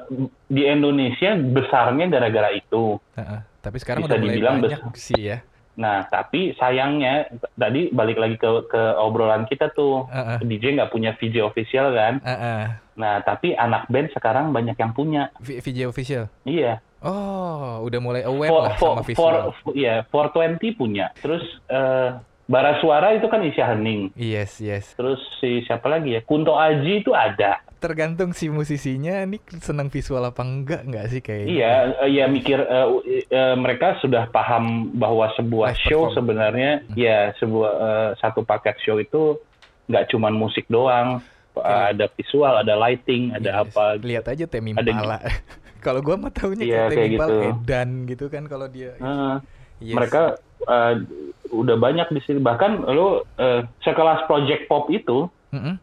di Indonesia besarnya gara-gara itu. Heeh. Tapi sekarang Bisa udah mulai dibilang banyak sih ya. Nah, tapi sayangnya tadi balik lagi ke ke obrolan kita tuh. Heeh. DJ nggak punya VJ official kan? Heeh. Nah, tapi anak band sekarang banyak yang punya. V- VJ official. Iya. Oh, udah mulai aware For, lah for, sama for, visual. iya, 420 punya. Terus eh Bara Suara itu kan Isya Hening. Yes, yes. Terus si siapa lagi ya? Kunto Aji itu ada. Tergantung si musisinya nih senang visual apa enggak enggak sih kayak. Iya, ya mikir eh, eh, mereka sudah paham bahwa sebuah Live show perform. sebenarnya ya sebuah eh, satu paket show itu nggak cuma musik doang, Iya. ada visual, ada lighting, ada Yes. apa. Lihat aja Temi Ada Impala. kalau gua mah taunya Iya, kayak Temi kayak Impala gitu. edan gitu kan kalau dia. Eh, Yes. Mereka eh, udah banyak di sini. Bahkan lo eh, sekelas Project Pop itu Mm-mm.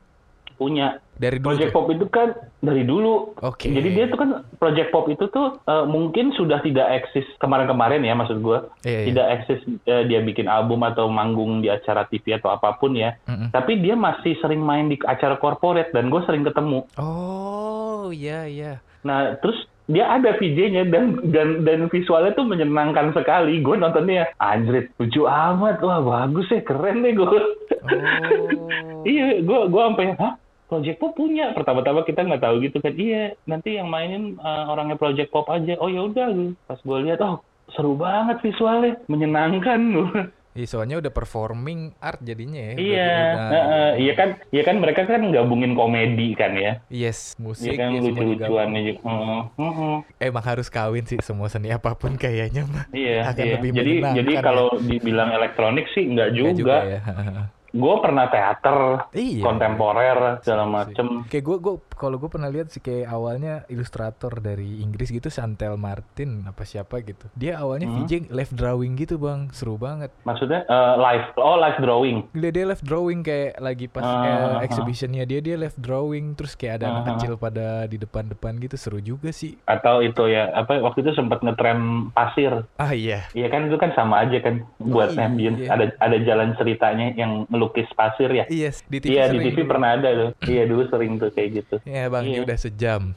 punya dari dulu. Project tuh? Pop itu kan dari dulu. Oke. Jadi dia tuh kan Project Pop itu tuh eh, mungkin sudah tidak eksis kemarin-kemarin ya maksud gua. Iya, iya. Tidak eksis eh, dia bikin album atau manggung di acara TV atau apa pun ya. Mm-mm. Tapi dia masih sering main di acara corporate dan gue sering ketemu. Oh, iya iya. Nah terus dia ada VJ-nya dan dan dan visualnya tuh menyenangkan sekali. Gue nontonnya anjrit lucu amat, wah bagus ya keren deh gue. Oh. iya, gue gue sampai hah Project Pop punya. Pertama-tama kita nggak tahu gitu kan. Iya, nanti yang mainin uh, orangnya Project Pop aja. Oh ya udah, pas gue lihat oh seru banget visualnya, menyenangkan Iya, soalnya udah performing art jadinya ya. Iya, Udah- uh, uh, iya kan, iya kan mereka kan gabungin komedi kan ya. Yes, musik Iya kan ya, digabung. juga. Uh, uh, uh. Emang harus kawin sih semua seni apa pun kayaknya mah. Iya, Akan iya. lebih Jadi jadi ya. kalau dibilang elektronik sih nggak Nggak juga. ya. Gue pernah teater, Iya. kontemporer segala macem. Kayak gue, gue kalau gue pernah lihat sih kayak awalnya ilustrator dari Inggris gitu, Chantel Martin apa siapa gitu. Dia awalnya Hmm. VJ live drawing gitu bang, seru banget. Maksudnya eh, live, oh live drawing. Dia dia live drawing kayak lagi pas eh, ah. exhibitionnya dia dia live drawing terus kayak ada anak Ah, ah. kecil pada di depan-depan gitu seru juga sih. Atau itu ya, apa waktu itu sempat ngetren pasir. Ah iya, Iya kan itu kan sama aja kan buat iya. ambience. Ada ada jalan ceritanya yang melukis pasir ya. iya di TV Iya di TV dulu. pernah ada tuh. Iya dulu sering tuh kayak gitu. Ya bang, ini Iya. udah sejam.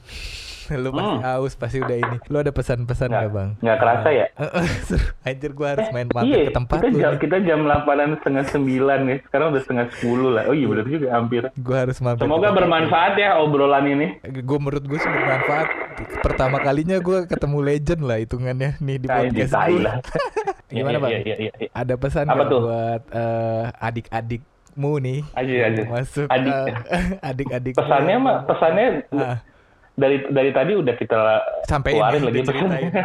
Lu pasti Hmm. haus, pasti udah ini. Lu ada pesan-pesan Nggak- nggak bang? nggak kerasa ya? Anjir gua harus main mampir iya, ke tempat kita lu jam, nih. kita jam 8 setengah 9 ya. Sekarang udah setengah 10 lah. Oh iya benar juga hampir. Gua harus mampir. Semoga bermanfaat ya obrolan ini. gue menurut gue sih bermanfaat pertama kalinya gue ketemu legend lah hitungannya nih di Nah, ini podcast gue lah. Gimana Iya, bang Iya, iya, iya, ada pesan Apa tuh? buat eh, adik-adikmu nih aja. mau masuk Adik. eh, adik-adik Pesannya mah pesannya Ah. dari dari tadi udah kita keluarin ya, lagi ceritain.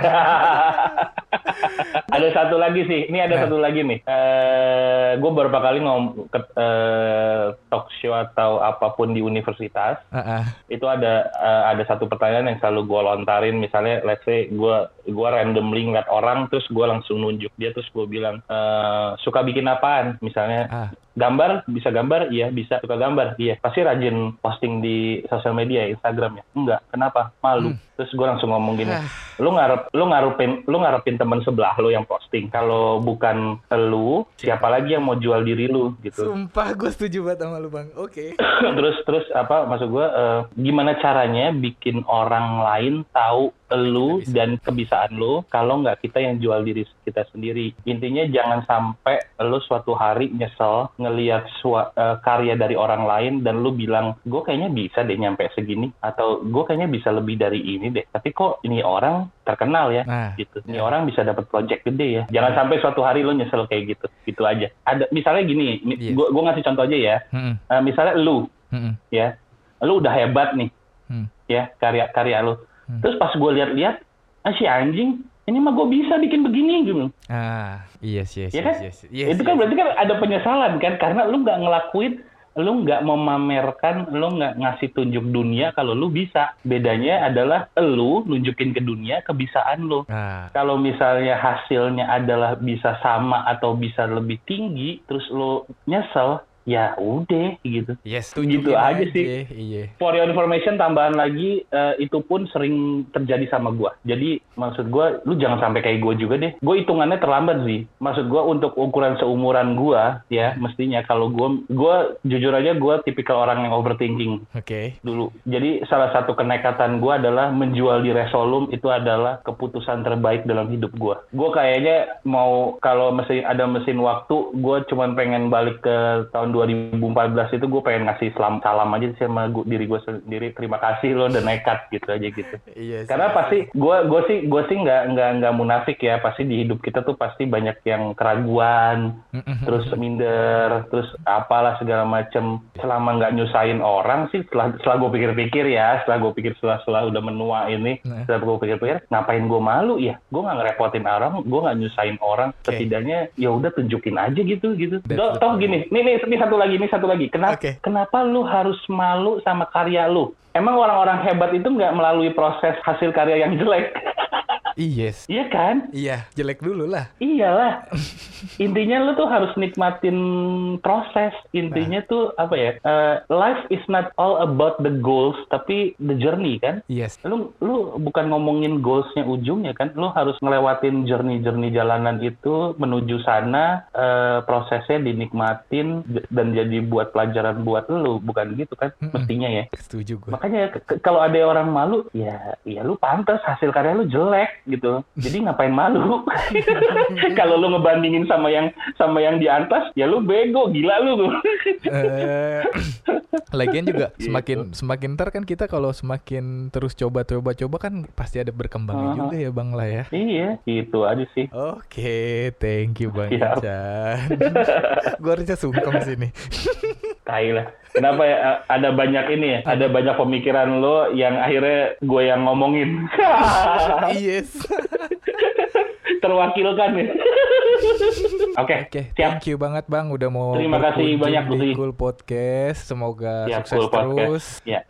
ada satu lagi sih. Ini ada Nah. satu lagi nih. Eh, gue beberapa kali ngom ke eh, talk show atau apa pun di universitas. Ah, ah. itu ada eh, ada satu pertanyaan yang selalu gue lontarin misalnya let's say gue gue randomly ngeliat orang terus gue langsung nunjuk dia terus gue bilang eh, suka bikin apaan misalnya Ah. Gambar bisa gambar? Iya bisa. Suka gambar? Iya. Pasti rajin posting di sosial media Instagram ya? Enggak. Kenapa? Malu. Terus gue langsung ngomong gini Ah. lu ngarep lu ngarepin lu ngarepin teman sebelah lu yang posting. Kalau bukan lu siapa lagi yang mau jual diri lu? Gitu. Sumpah gue setuju banget sama lu bang. Oke. Terus terus apa maksud gue eh, gimana caranya bikin orang lain tahu lu dan kebiasaan lu kalau nggak kita yang jual diri kita sendiri intinya jangan sampai lu suatu hari nyesel ngelihat sua- eh, karya dari orang lain dan lu bilang gue kayaknya bisa deh nyampe segini atau gue kayaknya bisa lebih dari ini deh tapi kok ini orang terkenal ya nah gitu. Ini Ya. orang bisa dapat project gede ya. Jangan sampai suatu hari lo nyesel kayak gitu. Gitu aja. Ada misalnya gini, Yes. gua gua ngasih contoh aja ya. Eh, misalnya lu Mm-mm. ya. Lu udah hebat nih Hmm. ya karya-karya lu. Hmm. Terus pas gue lihat-lihat, ah si anjing, ini mah gue bisa bikin begini gitu. ah yes yes Iya yes kan? yes, yes, Itu kan yes. berarti kan ada penyesalan kan karena lu nggak ngelakuin lu nggak memamerkan, lu nggak ngasih tunjuk dunia kalau lu bisa. Bedanya adalah lu nunjukin ke dunia kebisaan lu. ah kalau misalnya hasilnya adalah bisa sama atau bisa lebih tinggi, terus lo nyesel, ya udah gitu. yes Gitu tunjukin aja sih. iya For your information, tambahan lagi, eh, itu pun sering terjadi sama gua. Jadi maksud gua, lu jangan sampai kayak gua juga deh. Gue hitungannya terlambat sih. Maksud gua untuk ukuran seumuran gua, ya mestinya kalau gua, gua jujur aja gua tipikal orang yang overthinking oke dulu. Jadi salah satu kenekatan gue adalah menjual di Resolum itu adalah keputusan terbaik dalam hidup gue. Gue kayaknya mau kalau mesin ada mesin waktu, gue cuman pengen balik ke tahun 2014 itu gue pengen ngasih salam salam aja sih sama gua- diri gue sendiri. Terima kasih lo udah nekat gitu aja gitu. iya Karena sih, pasti gue gue sih gue sih nggak nggak nggak munafik ya. Pasti di hidup kita tuh pasti banyak yang keraguan, terus minder, terus apalah segala macem. Selama nggak nyusahin orang sih, setelah setelah gue pikir-pikir ya, setelah gue pikir setelah setelah udah menua ini, Nah. setelah gue pikir-pikir, ngapain gue malu ya? Gue nggak ngerepotin orang, gue nggak nyusahin orang. Oke. Setidaknya ya udah tunjukin aja gitu gitu. Toh, toh gini, nih nih satu lagi, ini satu lagi. Kenapa Oke. kenapa lu harus malu sama karya lu? Emang orang-orang hebat itu nggak melalui proses hasil karya yang jelek? Yes. Iya kan? Iya, jelek dulu lah. Iyalah. Intinya lu tuh harus nikmatin proses. Intinya tuh apa ya? eh, life is not all about the goals, tapi the journey kan? Yes. Lu lu bukan ngomongin goalsnya ujungnya kan? Lu harus ngelewatin journey-journey jalanan itu menuju sana. eh, prosesnya dinikmatin dan jadi buat pelajaran buat lu, bukan gitu kan? Mm-mm. Mestinya ya. Setuju gue. Makanya kalau ada orang malu, ya ya lu pantas hasil karya lu jelek gitu. Jadi ngapain malu? kalau lu ngebandingin sama yang sama yang di atas, ya lu bego, gila lu. Eh, Lagian juga Gitu. semakin semakin ntar kan kita kalau semakin terus coba-coba coba kan pasti ada berkembangnya Aha. juga ya Bang lah ya. iya, itu aja sih. Oke, thank you Bang. Ican. Gua harusnya sungkem sini. Tai lah. Kenapa ya a- ada banyak ini ya? Ada banyak pemikiran lo yang akhirnya gue yang ngomongin. yes. Terwakilkan ya. Oke, Oke, siap. thank you banget Bang udah mau Terima kasih banyak, di Budi. Cool Podcast. Semoga Siap, sukses Cool Podcast. terus. Ya.